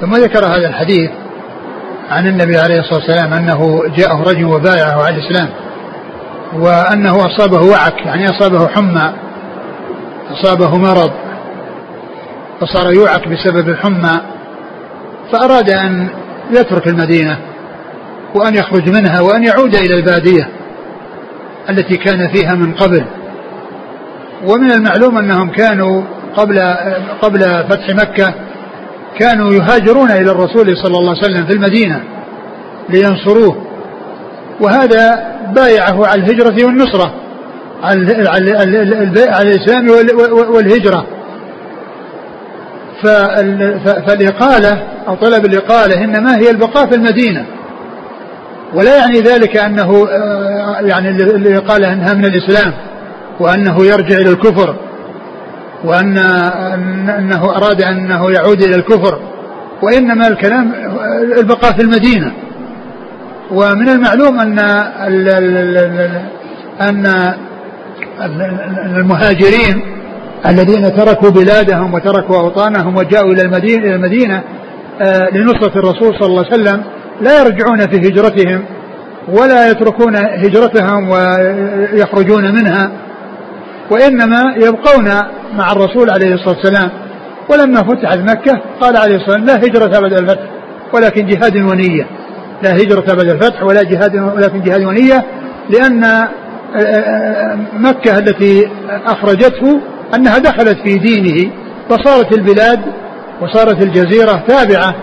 ثم ذكر هذا الحديث عن النبي عليه الصلاة والسلام أنه جاءه رجل وبايعه على الإسلام وأنه أصابه وعك يعني أصابه حمى أصابه مرض فصار يوعك بسبب الحمى فأراد أن يترك المدينة وأن يخرج منها وأن يعود إلى البادية التي كان فيها من قبل. ومن المعلوم أنهم كانوا قبل قبل فتح مكة كانوا يهاجرون إلى الرسول صلى الله عليه وسلم في المدينة لينصروه. وهذا بايعه على الهجرة والنصرة على على الإسلام والهجرة. فالإقالة أو طلب الإقالة إنما هي البقاء في المدينة. ولا يعني ذلك أنه آه، يعني الإقالة أنها من الإسلام. وأنه يرجع إلى الكفر وأن أنه أراد أنه يعود إلى الكفر وإنما الكلام البقاء في المدينة. ومن المعلوم أن أن المهاجرين الذين تركوا بلادهم وتركوا أوطانهم وجاءوا إلى المدينة, إلى المدينة آه، لنصرة الرسول صلى الله عليه وسلم لا يرجعون في هجرتهم ولا يتركون هجرتهم ويخرجون منها. وإنما يبقون مع الرسول عليه الصلاة والسلام. ولما فتحت مكة قال عليه الصلاة والسلام لا هجرة بعد الفتح ولكن جهاد ونية. لا هجرة بعد الفتح ولا جهاد ولكن جهاد ونية لأن آه، آه، مكة التي أخرجته أنها دخلت في دينه فصارت البلاد وصارت الجزيرة تابعة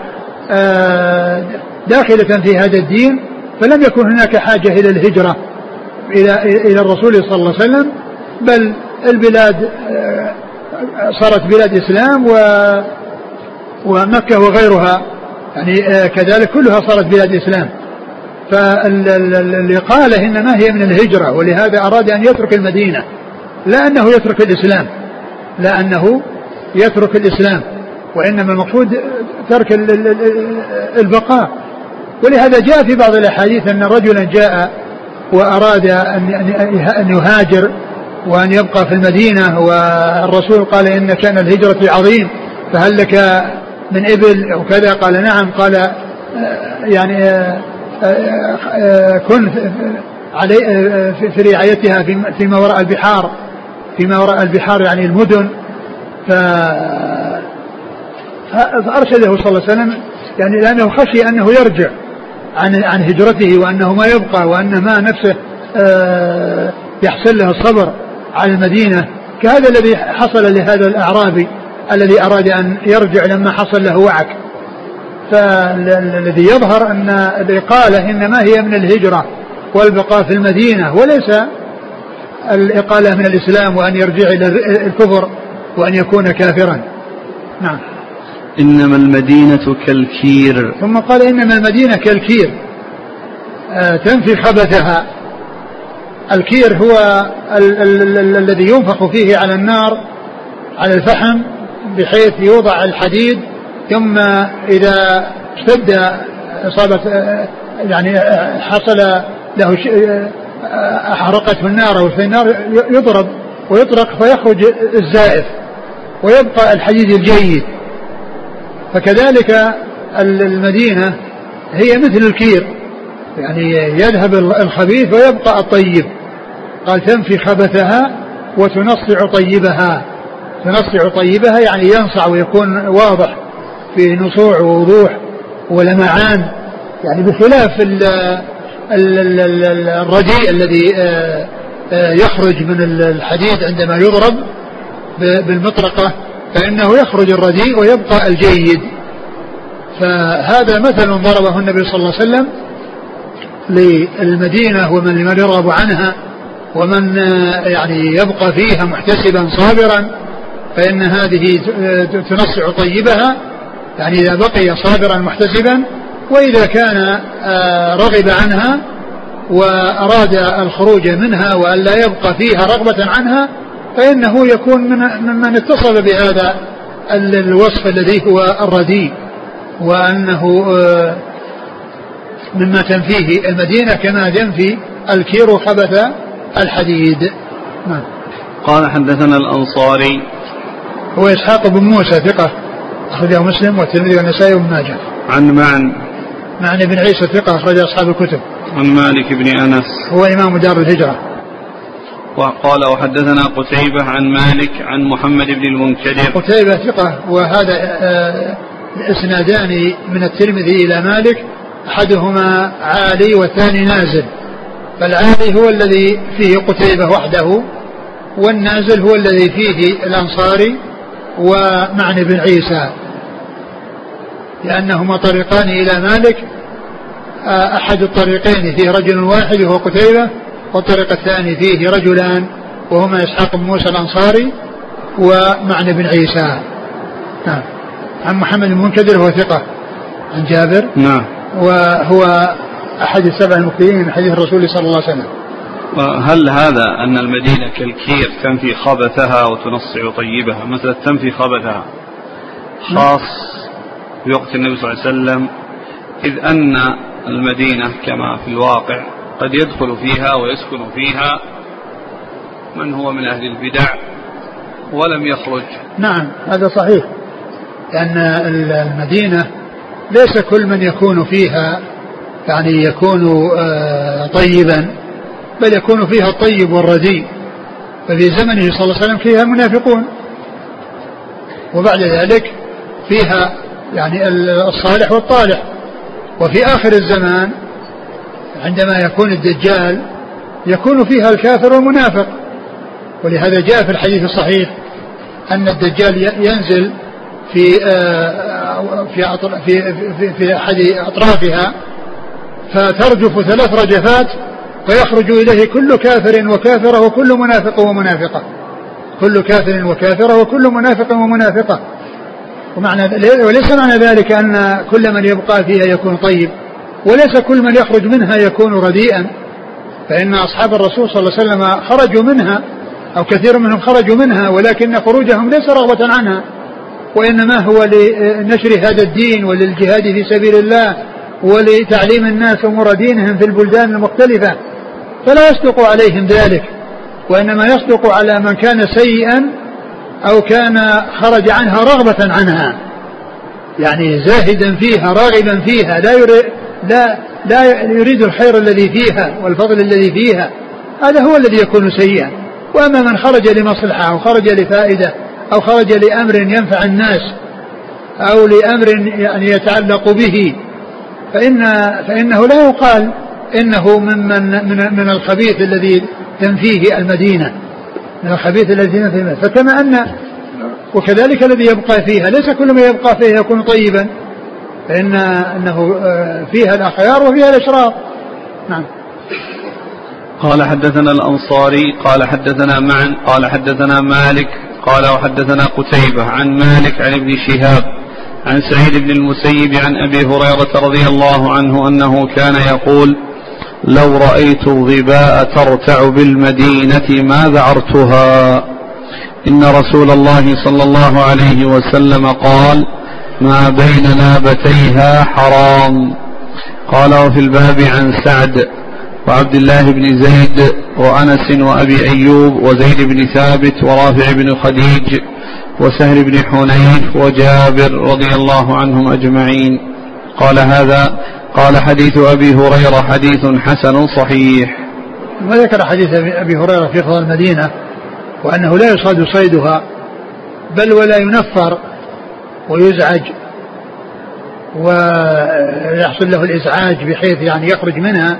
آه، داخلة في هذا الدين فلم يكن هناك حاجة إلى الهجرة إلى إلى الرسول صلى الله عليه وسلم. بل البلاد آه، صارت بلاد إسلام و ومكة وغيرها. يعني آه، كذلك كلها صارت بلاد إسلام. فالإقالة إنما هي من الهجرة ولهذا أراد أن يترك المدينة. لا أنه يترك الإسلام لا أنه يترك الإسلام وإنما المقصود ترك البقاء. ولهذا جاء في بعض الأحاديث أن رجلا جاء وأراد أن يهاجر. وأن يبقى في المدينة والرسول قال إن كان الهجرة عظيم فهل لك من إبل أو كذا؟ قال نعم قال يعني كن علي في رعايتها فيما وراء البحار فيما وراء البحار يعني المدن. ف فأرشده صلى الله عليه وسلم يعني لأنه خشي أنه يرجع عن عن هجرته وأنه ما يبقى وأن ما نفسه آه، يحصل له الصبر. على المدينة كهذا الذي حصل لهذا الأعرابي الذي أراد أن يرجع لما حصل له وعك فالذي يظهر أن الإقالة إنما هي من الهجرة والبقاء في المدينة وليس الإقالة من الإسلام وأن يرجع إلى الكفر وأن يكون كافرا. نعم. إنما المدينة كالكير. ثم قال إنما المدينة كالكير. آه تنفي خبثها. الكير هو ال- ال- ال- الذي ينفخ فيه على النار على الفحم بحيث يوضع الحديد ثم إذا اشتد إصابة يعني حصل له أحرقته النار أو النار يضرب ويطرق فيخرج الزائف ويبقى الحديد الجيد. فكذلك المدينة هي مثل الكير. يعني يذهب الخبيث ويبقى الطيب. قال تنفي خبثها وتنصع طيبها. تنصع طيبها يعني ينصع ويكون واضح في نصوع ووضوح ولمعان. يعني بخلاف الرديء الذي آه، آه، يخرج من الحديد عندما يضرب بالمطرقة فإنه يخرج الرديء ويبقى الجيد. فهذا مثل ضربه النبي صلى الله عليه وسلم للمدينة ومن لمن يرغب عنها ومن آه، يعني يبقى فيها محتسبا صابرا فإن هذه تنصع طيبها. يعني إذا بقي صابرا محتسبا وإذا كان آه، رغب عنها وأراد الخروج منها وأن لا يبقى فيها رغبة عنها فإنه يكون من ممن اتصل بهذا الوصف الذي هو الرديء وأنه آه، مما تنفيه المدينة كما ينفي الكير خبث الحديد. نعم. قال حدثنا الأنصاري. هو إسحاق بن موسى ثقة أخرجه مسلم والترمذي والنسائي وابن ماجه. عن معن. معنى بن عيسى ثقة أخرج أصحاب الكتب. عن مالك بن أنس. هو إمام دار الهجرة. وقال وحدثنا قتيبة عن مالك عن محمد بن المنكدر. قتيبة ثقة وهذا آه، اسنادان من الترمذي إلى مالك أحدهما عالي والثاني نازل فالعالي هو الذي فيه قتيبة وحده والنازل هو الذي فيه الأنصاري ومعنى بن عيسى. لأنهما طريقان إلى مالك آه، أحد الطريقين فيه رجل واحد وهو قتيبة والطريق الثاني فيه رجلان وهما إسحاق بن موسى الأنصاري ومعنى بن عيسى. نعم. عن محمد بن منكدر هو ثقة. عن جابر. نعم. وهو أحد السبع المكثرين من حديث الرسول صلى الله عليه وسلم. هل هذا أن المدينة كالكير تنفي خبثها وتنصع طيبها؟ مثلا تنفي خبثها. خاص في وقت النبي صلى الله عليه وسلم إذ أن المدينة كما في الواقع قد يدخل فيها ويسكن فيها من هو من أهل البدع ولم يخرج. نعم هذا صحيح. لأن المدينة ليس كل من يكون فيها يعني يكون آه، طيبا بل يكون فيها الطيب والرديء. ففي زمنه صلى الله عليه وسلم فيها المنافقون. وبعد ذلك فيها يعني الصالح والطالح. وفي آخر الزمان عندما يكون الدجال يكون فيها الكافر والمنافق. ولهذا جاء في الحديث الصحيح أن الدجال ينزل في آه، في في في, في أحد أطرافها فترجف ثلاث رجفات فيخرج إليه كل كافر وكافرة وكل منافق ومنافقة. كل كافر وكافرة وكل منافق ومنافقة. ومعنى وليس معنى ذلك أن كل من يبقى فيها يكون طيب وليس كل من يخرج منها يكون رديئا. فإن أصحاب الرسول صلى الله عليه وسلم خرجوا منها أو كثير منهم خرجوا منها ولكن خروجهم ليس رغبة عنها. وإنما هو لنشر هذا الدين وللجهاد في سبيل الله ولتعليم الناس أمور دينهم في البلدان المختلفة فلا يصدق عليهم ذلك وإنما يصدق على من كان سيئا أو كان خرج عنها رغبة عنها يعني زاهدا فيها راغبا فيها لا يريد لا لا يريد الخير الذي فيها والفضل الذي فيها هذا هو الذي يكون سيئا وأما من خرج لمصلحة أو خرج لفائدة أو خرج لأمر ينفع الناس أو لأمر يعني يتعلق به فان فإنه لا يقال إنه ممن من من الخبيث الذي تنفيه المدينة من الخبيث الذي تنفيه فكما ان وكذلك الذي يبقى فيها ليس كل ما يبقى فيها يكون طيبا فإن أنه آه، فيها الأخيار وفيها الأشرار. نعم. قال حدثنا الأنصاري قال حدثنا معا قال حدثنا مالك قال وحدثنا قتيبة عن مالك عن ابن شهاب عن سعيد بن المسيب عن أبي هريرة رضي الله عنه أنه كان يقول لو رأيت الظباء ترتع بالمدينة ما ذعرتها. إن رسول الله صلى الله عليه وسلم قال ما بين نابتيها حرام. قال وفي الباب عن سعد وعبد الله بن زيد وأنس وأبي أيوب وزيد بن ثابت ورافع بن خديج وسهل بن حنيف وجابر رضي الله عنهم أجمعين. قال هذا قال حديث أبي هريرة حديث حسن صحيح. وذكر حديث أبي هريرة في فضل المدينة وأنه لا يصاد صيدها بل ولا ينفر ويزعج ويحصل له الإزعاج بحيث يعني يخرج منها.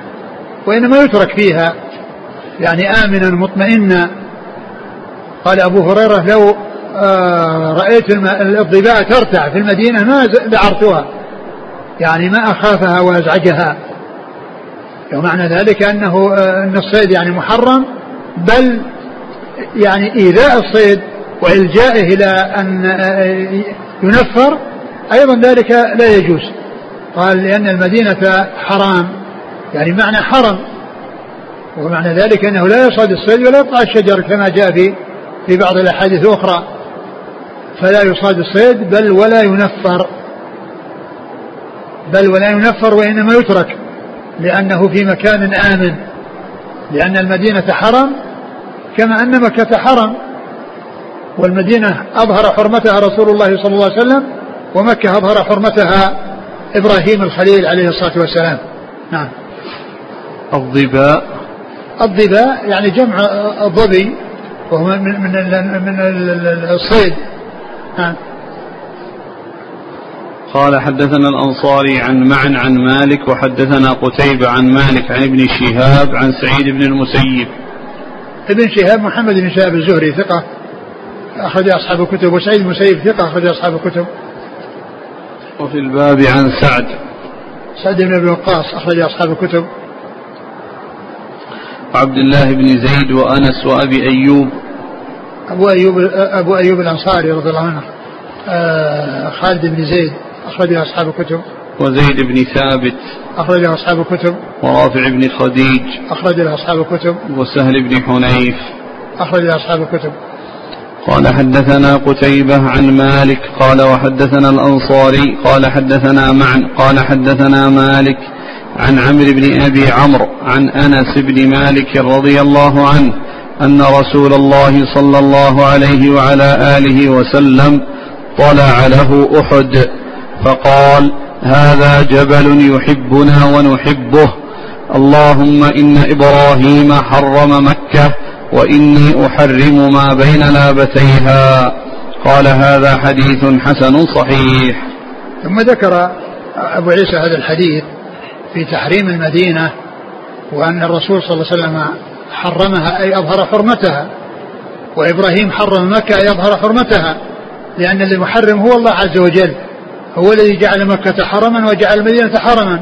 وإنما يترك فيها. يعني آمنا مطمئنا. قال أبو هريرة لو آه، رأيت الضباء ترتع في المدينة ما ذعرتها يعني ما أخافها وأزعجها. ومعنى ذلك أنه آه، أن الصيد يعني محرم. بل يعني إيذاء الصيد وإلجائه إلى أن آه، ينفر. أيضا ذلك لا يجوز. قال لأن المدينة حرام. يعني معنى حرم. ومعنى ذلك أنه لا يصعد الصيد ولا يقطع الشجر كما جاء في في بعض الأحاديث الأخرى. فلا يصاد الصيد بل ولا ينفر. بل ولا ينفر وإنما يترك لأنه في مكان آمن. لأن المدينة حرم كما أن مكة حرم. والمدينة أظهر حرمتها رسول الله صلى الله عليه وسلم ومكة أظهر حرمتها إبراهيم الخليل عليه الصلاة والسلام. نعم. الظباء الظباء يعني جمع الظبي وهو من من من الصيد. قال حدثنا الأنصاري عن معن عن مالك وحدثنا قتيبة عن مالك عن ابن شهاب عن سعيد بن المسيب. ابن شهاب محمد بن شهاب الزهري ثقة. أخرج أصحاب الكتب وسعيد المسيب ثقة أخرج أصحاب الكتب. وفي الباب عن سعد. سعد بن أبي وقاص أخرج أصحاب الكتب. وعبد الله بن زيد وأنس وأبي أيوب. أبو أيوب أبو أيوب الأنصاري رضي الله عنه. آه خالد بن زيد أخرج أصحاب الكتب. وزيد بن ثابت. أخرج أصحاب الكتب. ورافع بن خديج. أخرج أصحاب الكتب. وسهل بن حنيف. أخرج أصحاب الكتب. قال حدثنا قتيبة عن مالك. قال وحدثنا الأنصاري. قال حدثنا معن قال حدثنا مالك. عن عمرو بن أبي عمرو عن أنس بن مالك رضي الله عنه أن رسول الله صلى الله عليه وعلى آله وسلم طلع له أحد فقال هذا جبل يحبنا ونحبه. اللهم إن إبراهيم حرم مكة وإني أحرم ما بين لابتيها. قال هذا حديث حسن صحيح. ثم ذكر أبو عيسى هذا الحديث في تحريم المدينة وأن الرسول صلى الله عليه وسلم حرمها أي أظهر حرمتها. وإبراهيم حرم مكة أي أظهر حرمتها. لأن المحرم هو الله عز وجل. هو الذي جعل مكة حرما وجعل المدينة حرما.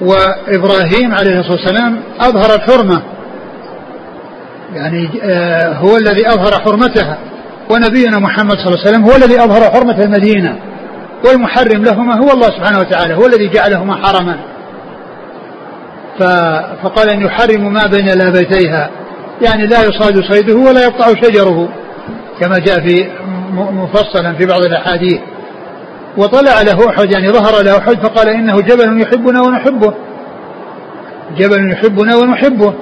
وإبراهيم عليه الصلاة والسلام أظهر الحرمة يعني آه، هو الذي أظهر حرمتها. ونبينا محمد صلى الله عليه وسلم هو الذي أظهر حرمة المدينة. والمحرم لهما هو الله سبحانه وتعالى هو الذي جعلهما حرما. فقال أن يحرم ما بين لابتيها يعني لا يصاد صيده ولا يقطع شجره كما جاء في مفصلا في بعض الأحاديث. وطلع له أحد يعني ظهر له أحد فقال إنه جبل يحبنا ونحبه. جبل يحبنا ونحبه.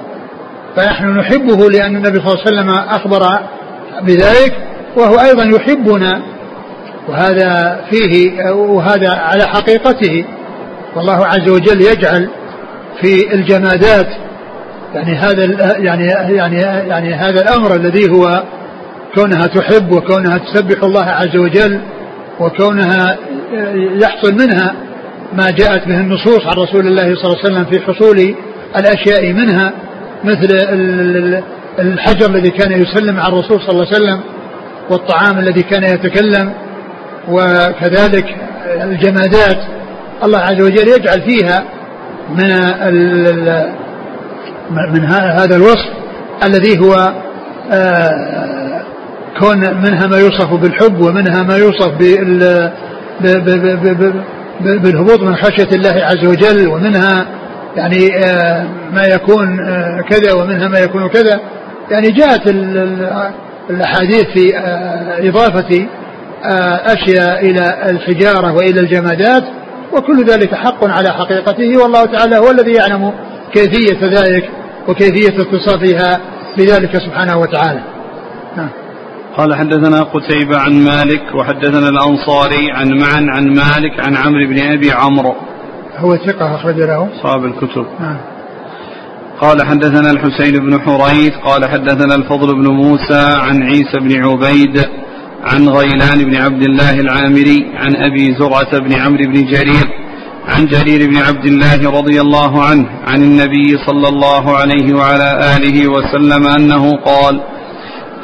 فنحن نحبه لأن النبي صلى الله عليه وسلم أخبر بذلك وهو أيضا يحبنا. وهذا فيه وهذا على حقيقته. والله عز وجل يجعل في الجمادات. يعني هذا يعني يعني يعني هذا الأمر الذي هو كونها تحب وكونها تسبح الله عز وجل وكونها يحصل منها ما جاءت به النصوص عن رسول الله صلى الله عليه وسلم في حصول الأشياء منها مثل الحجر الذي كان يسلم على الرسول صلى الله عليه وسلم والطعام الذي كان يتكلم وكذلك الجمادات. الله عز وجل يجعل فيها من من هذا الوصف الذي هو آه، كون منها ما يوصف بالحب ومنها ما يوصف بالهبوط من خشية الله عز وجل ومنها يعني آه، ما يكون آه، كذا ومنها ما يكون كذا. يعني جاءت الأحاديث في إضافة أشياء إلى الحجارة وإلى الجمادات. وكل ذلك حق على حقيقته والله تعالى هو الذي يعلم كيفية ذلك وكيفية اتصافها بذلك سبحانه وتعالى نعم. قال حدثنا قتيبة عن مالك وحدثنا الأنصاري عن معن عن مالك عن عمرو بن أبي عمرو هو ثقة أخرج له صاحب الكتب نعم. قال حدثنا الحسين بن حريث قال حدثنا الفضل بن موسى عن عيسى بن عبيد عن غيلان بن عبد الله العامري عن أبي زرعة بن عمرو بن جرير عن جرير بن عبد الله رضي الله عنه عن النبي صلى الله عليه وعلى آله وسلم أنه قال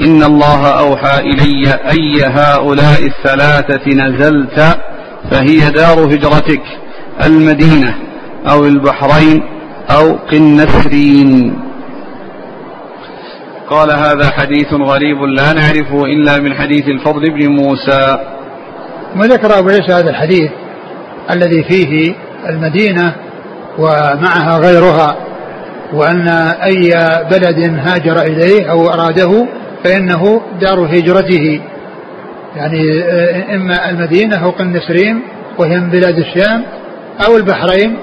إن الله أوحى إلي أي هؤلاء الثلاثة نزلت فهي دار هجرتك المدينة أو البحرين أو قنسرين. قال هذا حديث غريب لا نعرفه إلا من حديث الفضل بن موسى. وذكر أبو عيسى هذا الحديث الذي فيه المدينة ومعها غيرها وأن أي بلد هاجر إليه أو أراده فإنه دار هجرته. يعني إما المدينة أو قنسرين وهي من بلاد الشام أو البحرين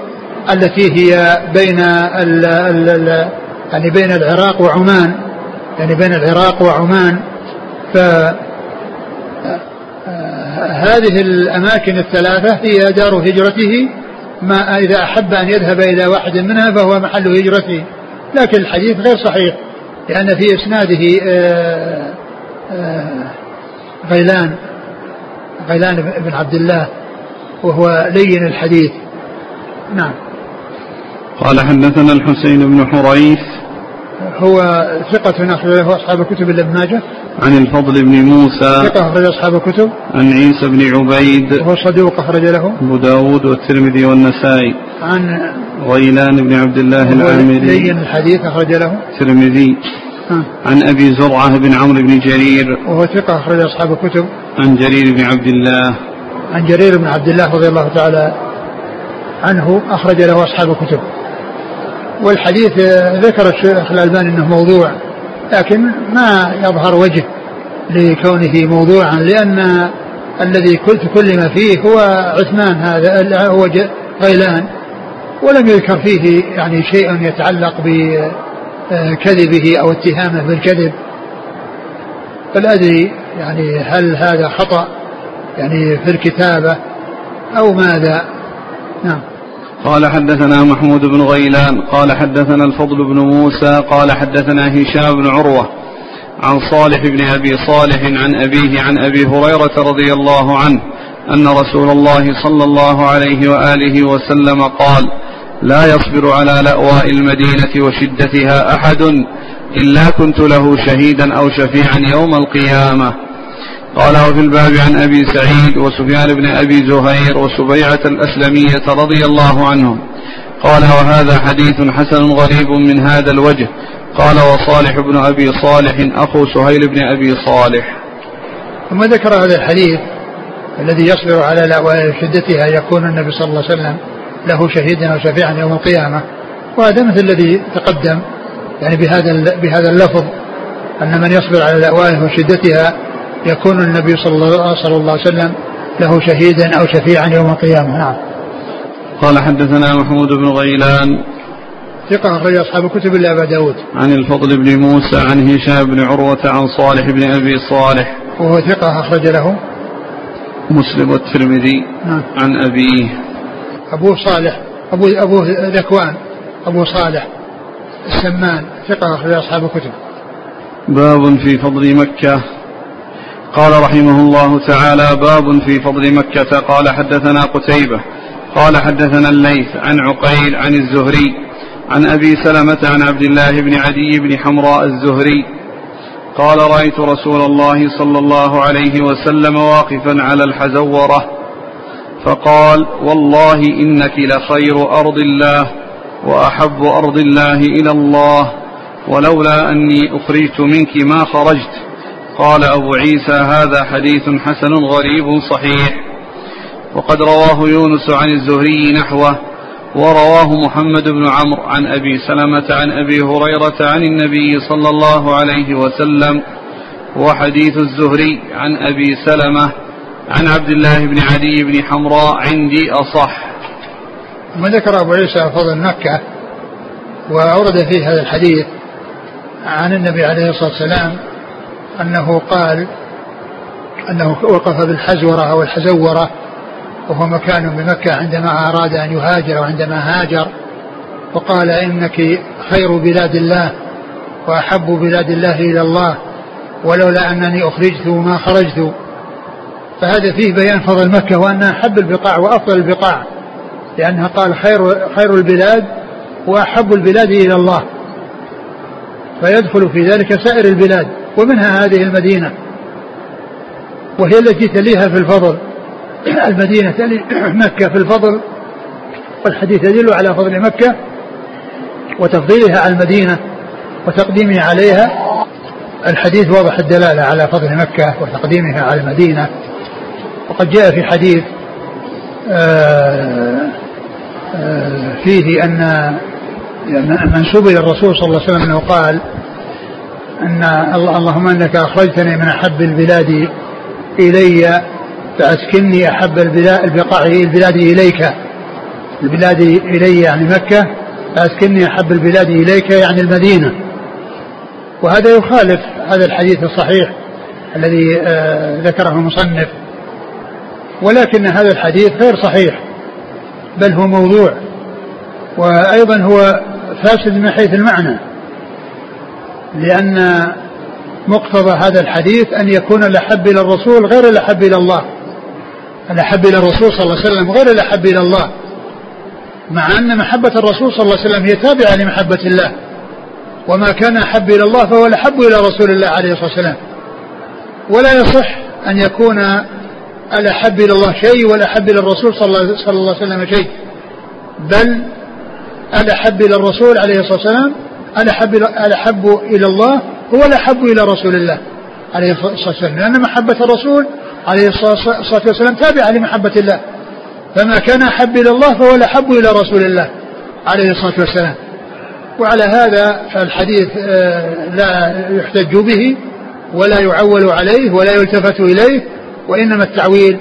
التي هي بين ال ال يعني بين العراق وعمان. يعني بين العراق وعمان. ف هذه الأماكن الثلاثة هي دار هجرته ما إذا أحب أن يذهب إلى واحد منها فهو محل هجرته. لكن الحديث غير صحيح لأن في إسناده آه، آه، غيلان غيلان بن عبد الله وهو لين الحديث. نعم. قال حدثنا الحسين بن حريث هو ثقة أخرج له أصحاب الكتب إلا ابن ماجه. عن الفضل بن موسى. ثقة أخرج أصحاب الكتب. عن عيسى بن عبيد. وهو صدوق أخرج له. أبو داود والترمذي والنسائي. عن غيلان بن عبد الله العامري. لين الحديث أخرج له. الترمذي. عن أبي زرعة بن عمرو بن جرير. وهو ثقة أخرج أصحاب الكتب. عن جرير بن عبد الله. عن جرير بن عبد الله رضي الله تعالى عنه أخرج له أصحاب الكتب. والحديث ذكر الشيخ الألباني أنه موضوع لكن ما يظهر وجه لكونه موضوعا لأن الذي كنت كلم فيه هو عثمان هذا هو غيلان ولم يذكر فيه يعني شيء يتعلق بكذبه أو اتهامه بالكذب. فلا أدري يعني هل هذا خطأ يعني في الكتابة أو ماذا؟ نعم. قال حدثنا محمود بن غيلان قال حدثنا الفضل بن موسى قال حدثنا هشام بن عروة عن صالح بن أبي صالح عن أبيه عن أبي هريرة رضي الله عنه أن رسول الله صلى الله عليه وآله وسلم قال لا يصبر على لأواء المدينة وشدتها أحد إلا كنت له شهيدا أو شفيعا يوم القيامة. قال وفي الباب عن أبي سعيد وسفيان بن أبي زهير وسبيعة الأسلمية رضي الله عنهم. قال وهذا حديث حسن غريب من هذا الوجه. قال وصالح بن أبي صالح أخو سهيل بن أبي صالح. ثم ذكر هذا الحديث الذي يصبر على شدتها يكون النبي صلى الله عليه وسلم له شهيدا أو شفيعا يوم القيامة. وهذا مثل الذي تقدم يعني بهذا بهذا اللفظ أن من يصبر على الأوائل وشدتها يكون النبي صلى الله, عليه وسلم له شهيدا أو شفيعا يوم القيامة. نعم. قال حدثنا محمود بن غيلان ثقة أخرج أصحاب الكتب إلا أبا داود. عن الفضل بن موسى عن هشام بن عروة عن صالح بن أبي صالح. وهو ثقة أخرج له. مسلم والترمذي نعم. عن أبيه. أبوه صالح أبو أبوه ذكوان أبو صالح السمان ثقة أخرج أصحاب الكتب. باب في فضل مكة. قال رحمه الله تعالى باب في فضل مكة. قال حدثنا قتيبة قال حدثنا الليث عن عقيل عن الزهري عن أبي سلمة عن عبد الله بن عدي بن حمراء الزهري. قال رأيت رسول الله صلى الله عليه وسلم واقفا على الحزورة. فقال والله إنك لخير أرض الله وأحب أرض الله إلى الله ولولا أني أخرجت منك ما خرجت. قال أبو عيسى هذا حديث حسن غريب صحيح. وقد رواه يونس عن الزهري نحوه ورواه محمد بن عمرو عن أبي سلمة عن أبي هريرة عن النبي صلى الله عليه وسلم وحديث الزهري عن أبي سلمة عن عبد الله بن عدي بن حمراء عندي أصح. ثم ذكر أبو عيسى فضل مكة وأورد فيه هذا الحديث عن النبي عليه الصلاة والسلام أنه قال أنه وقف بالحزورة أو الحزورة وهو مكان بمكة عندما أراد أن يهاجر أو عندما هاجر وقال إنك خير بلاد الله وأحب بلاد الله إلى الله ولولا أنني أخرجت ما خرجت. فهذا فيه بيان فضل مكة وأنها أحب البقاع وأفضل البقاع لأنها قال خير خير البلاد وأحب البلاد إلى الله. فيدخل في ذلك سائر البلاد. ومنها هذه المدينة. وهي التي تليها في الفضل. المدينة تلي مكة في الفضل. والحديث يدل على فضل مكة. وتفضيلها على المدينة. وتقديمها عليها. الحديث واضح الدلالة على فضل مكة وتقديمها على المدينة. وقد جاء في حديث آه، آه، فيه أن منسوب إلى الرسول صلى الله عليه وسلم أنه قال أن اللهم أنك أخرجتني من أحب البلاد إلي فأسكني أحب البقاع البلاد إليك. البلاد إلي يعني مكة فأسكني أحب البلاد إليك يعني المدينة. وهذا يخالف هذا الحديث الصحيح الذي آه، ذكره المصنف. ولكن هذا الحديث غير صحيح بل هو موضوع. وأيضا هو فاسد من حيث المعنى. لأن مقتضى هذا الحديث أن يكون الأحب إلى الرسول غير الأحب إلى الله. الأحب إلى الرسول صلى الله عليه وسلم غير الأحب إلى الله. مع أن محبة الرسول صلى الله عليه وسلم هي تابعة لمحبة الله. وما كان أحب إلى الله فهو الأحب إلى رسول الله عليه الصلاة والسلام. ولا يصح أن يكون الأحب إلى الله شيء والأحب إلى الرسول صلى الله عليه وسلم شيء. بل الأحب إلى الرسول عليه الصلاة والسلام الأحب الأحب إلى الله هو الأحب إلى رسول الله عليه الصلاة والسلام لأن محبة الرسول عليه الصلاة والسلام تابعة لمحبة الله. فما كان أحب إلى الله فهو الأحب إلى رسول الله عليه الصلاة والسلام. وعلى هذا فالحديث آه، لا يحتج به ولا يعول عليه ولا يلتفت إليه وإنما التعويل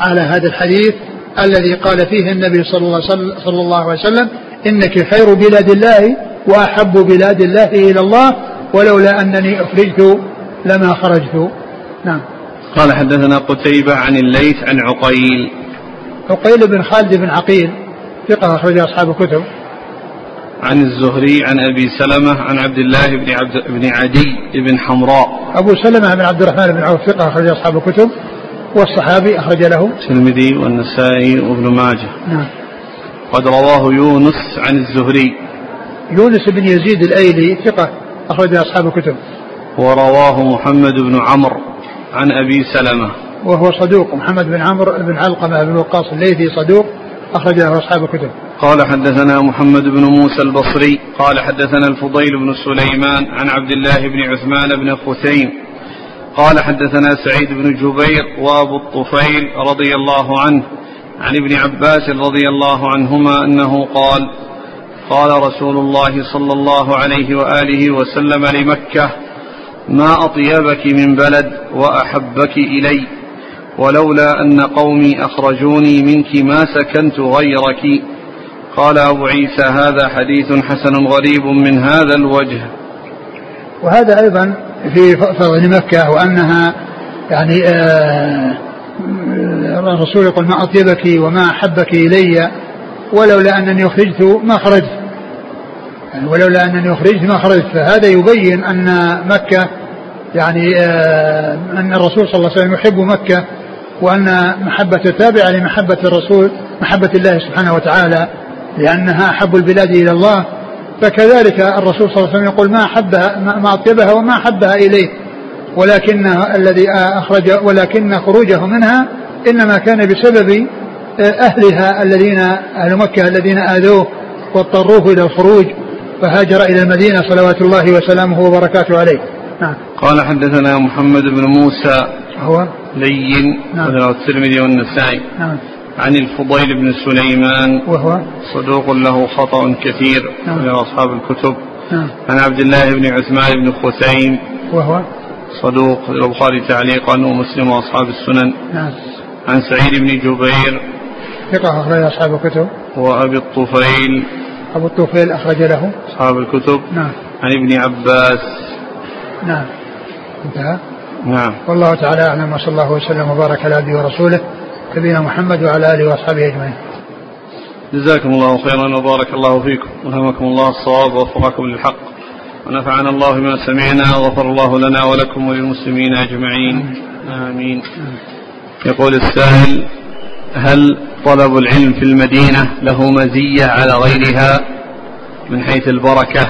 على هذا الحديث الذي قال فيه النبي صلى الله, صلى الله عليه وسلم إنك خير بلاد الله وأحب بلاد الله إلى الله ولولا أنني أخرجت لما خرجت. نعم. قال حدثنا قتيبة عن الليث عن عقيل. عقيل بن خالد بن عقيل ثقة أخرج أصحاب الكتب. عن الزهري عن أبي سلمة عن عبد الله بن عبد بن عدي بن حمراء. أبو سلمة بن عبد الرحمن بن عوف ثقة أخرج أصحاب الكتب والصحابي أخرج له. الترمذي والنسائي وابن ماجه. نعم. قد رواه يونس عن الزهري. يونس بن يزيد الأيلي ثقة اخرج أصحاب الكتب. ورواه محمد بن عمرو عن أبي سلمة. وهو صدوق محمد بن عمرو بن علقمة بن وقاص الليثي صدوق أخرج له أصحاب الكتب. قال حدثنا محمد بن موسى البصري قال حدثنا الفضيل بن سليمان عن عبد الله بن عثمان بن خثيم قال حدثنا سعيد بن جبير وأبو الطفيل رضي الله عنه عن ابن عباس رضي الله عنهما أنه قال قال رسول الله صلى الله عليه وآله وسلم لمكة ما أطيبك من بلد وأحبك إلي ولولا أن قومي أخرجوني منك ما سكنت غيرك. قال أبو عيسى هذا حديث حسن غريب من هذا الوجه. وهذا أيضا في فضل مكة وأنها يعني آه الرسول يقول ما أطيبك وما أحبك إلي. ولولا أنني أخرجت ما خرجت يعني ولولا أنني أخرجت ما خرجت فهذا يبين أن مكة يعني آه أن الرسول صلى الله عليه وسلم يحب مكة وأن محبة تابعة لمحبة الرسول محبة الله سبحانه وتعالى لأنها أحب البلاد إلى الله. فكذلك الرسول صلى الله عليه وسلم يقول ما أحبها ما أطيبها وما أحبها إليه. ولكن الذي أخرج ولكن خروجه منها إنما كان بسبب أهلها الذين أهل مكة الذين آذوه واضطروه إلى الخروج فهاجر إلى المدينة صلوات الله وسلامه وبركاته عليه. نعم. قال حدثنا محمد بن موسى هو؟ لين نعم. الترمذي والنسائي. نعم. عن الفضيل بن سليمان. وهو؟ صدوق له خطأ كثير نعم. أصحاب الكتب. نعم. عن عبد الله بن عثمان بن خثيم. وهو؟ صدوق البخاري تعليقا ومسلم وأصحاب السنن. نعم. عن سعيد بن جبير. ثقة أخرج أصحاب الكتب. وأبي الطفيل. أبو الطفيل أخرج له. أصحاب الكتب. نعم. عن ابن عباس. نعم. انتهى. نعم. والله تعالى أعلم. وصلى الله وسلم وبارك على عبده ورسوله نبينا محمد وعلى آله وأصحابه أجمعين. جزاكم الله خيرا وبارك الله فيكم. والهمكم الله الصواب ووفقكم للحق. ونفعنا الله بما سمعنا وغفر الله لنا ولكم وللمسلمين أجمعين. آمين. يقول السائل هل طلب العلم في المدينة له مزية على غيرها من حيث البركة؟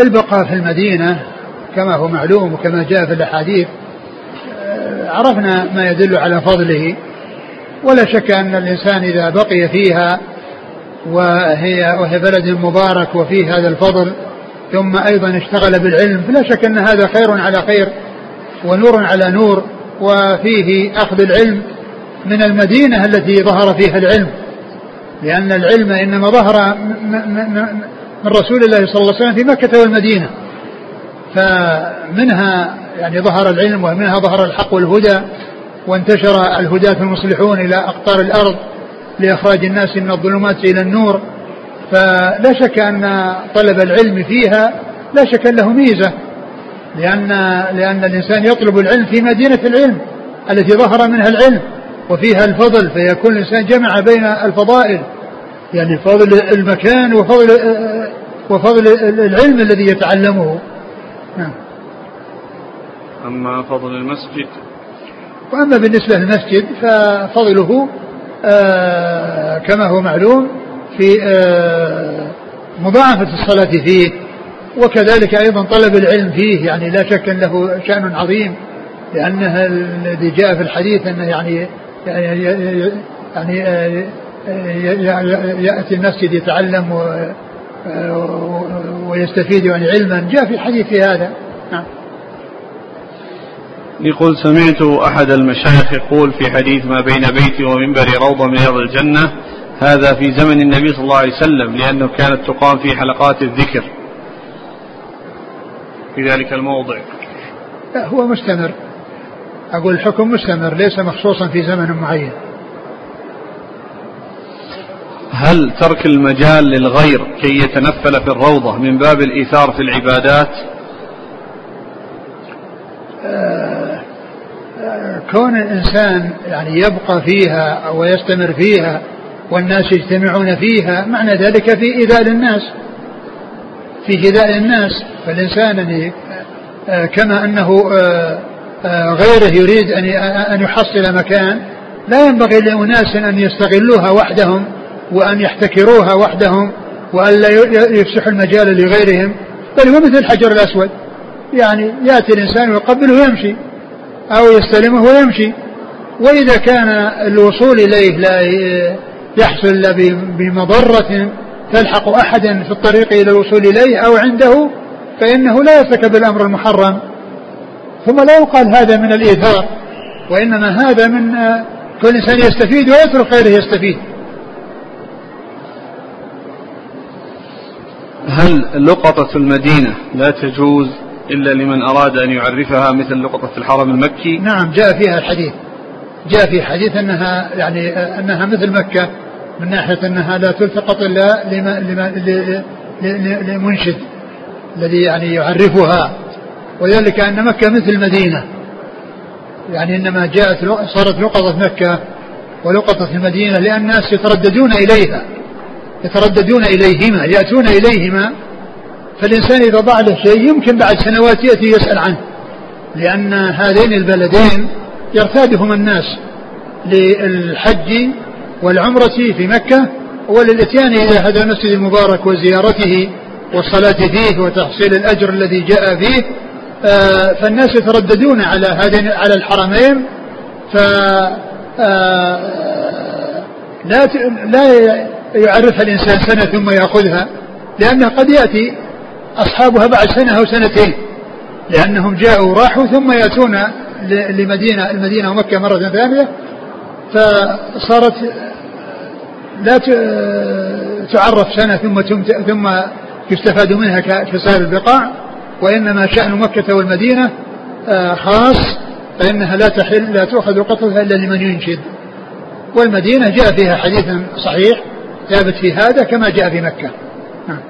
البقاء في المدينة كما هو معلوم وكما جاء في الأحاديث آه، عرفنا ما يدل على فضله ولا شك أن الإنسان إذا بقي فيها وهي وهي بلد مبارك وفيه هذا الفضل ثم أيضا اشتغل بالعلم فلا شك أن هذا خير على خير ونور على نور وفيه أخذ العلم من المدينة التي ظهر فيها العلم. لأن العلم إنما ظهر من رسول الله صلى الله عليه وسلم في مكة والمدينة. فمنها يعني ظهر العلم ومنها ظهر الحق والهدى وانتشر الهداة المصلحون إلى أقطار الأرض لإخراج الناس من الظلمات إلى النور. فلا شك أن طلب العلم فيها لا شك له ميزة. لأن لأن الإنسان يطلب العلم في مدينة العلم التي ظهر منها العلم وفيها الفضل فيكون الإنسان جمع بين الفضائل يعني فضل المكان وفضل وفضل العلم الذي يتعلمه. نعم. أما فضل المسجد؟ وأما بالنسبة للمسجد ففضله آه كما هو معلوم في آه مضاعفة الصلاة فيه. وكذلك أيضا طلب العلم فيه يعني لا شك أن له شأن عظيم لأنها الذي جاء في الحديث أنه يعني يعني, يعني يأتي المسجد يتعلم ويستفيد يعني علما. جاء في الحديث في هذا. نعم. يقول سمعت أحد المشايخ يقول في حديث ما بين بيتي ومنبري روضة من رياض الجنة هذا في زمن النبي صلى الله عليه وسلم لأنه كانت تقام في حلقات الذكر. في ذلك الموضع. لا هو مستمر. أقول الحكم مستمر ليس مخصوصا في زمن معين. هل ترك المجال للغير كي يتنفل في الروضة من باب الإيثار في العبادات؟ آه، آه، كون الإنسان يعني يبقى فيها ويستمر فيها والناس يجتمعون فيها معنى ذلك في إيذاء للناس. في إيذاء للناس فالإنسان يعني كما أنه غيره يريد أن يحصل مكان لا ينبغي لأناس أن يستغلوها وحدهم وأن يحتكروها وحدهم وأن لا يفسحوا المجال لغيرهم. بل هو مثل الحجر الأسود يعني يأتي الإنسان ويقبله ويمشي أو يستلمه ويمشي. وإذا كان الوصول إليه لا يحصل بمضرة تلحق أحدا في الطريق إلى الوصول إليه أو عنده فإنه لا يرتكب الأمر المحرم. ثم لا يقال هذا من الإيثار وإنما هذا من كل إنسان يستفيد ويترك غيره يستفيد. هل لقطة المدينة لا تجوز إلا لمن أراد أن يعرفها مثل لقطة الحرم المكي؟ نعم جاء فيها الحديث. جاء في حديث أنها يعني أنها مثل مكة. من ناحية أنها لا تلتقط إلا لمنشد الذي يعني يعرفها. وذلك أن مكة مثل المدينة. يعني إنما جاءت صارت لقطة مكة ولقطة المدينة لأن الناس يترددون إليها. يترددون إليهما يأتون إليهما. فالإنسان إذا ضاع له شيء يمكن بعد سنوات يأتي يسأل عنه. لأن هذين البلدين يرتادهما الناس للحج والعمرة في مكة وللإتيان إلى هذا المسجد المبارك وزيارته والصلاة فيه وتحصيل الأجر الذي جاء فيه. آه، فالناس يترددون على هذين على الحرمين. ف آه، لا لا يعرفها الإنسان سنة ثم يأخذها لأنه قد يأتي أصحابها بعد سنة أو سنتين لأنهم جاءوا راحوا ثم يأتون لمدينة المدينة ومكة مرة ثانية. فصارت لا تعرف سنة ثم ثم يستفاد منها كسائر البقاع وإنما شأن مكة والمدينة آه، خاص فإنها لا تحل لا تؤخذ قطرها إلا لمن ينشد والمدينة جاء فيها حديث صحيح ثابت في هذا كما جاء في مكة نعم.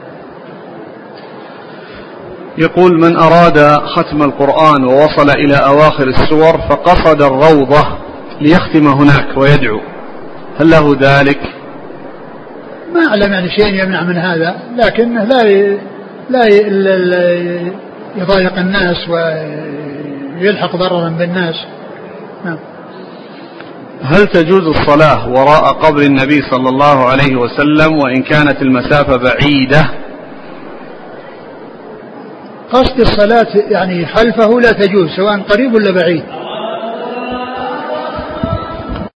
يقول من أراد ختم القرآن ووصل إلى أواخر السور فقصد الروضة ليختم هناك ويدعو هل له ذلك؟ ما أعلم يعني شيء يمنع من هذا لكنه لا ي... لا, ي... يضايق الناس ويلحق ضررا بالناس. نعم. هل تجوز الصلاة وراء قبر النبي صلى الله عليه وسلم وإن كانت المسافة بعيدة؟ قصد الصلاة يعني خلفه لا تجوز سواء قريب ولا بعيد.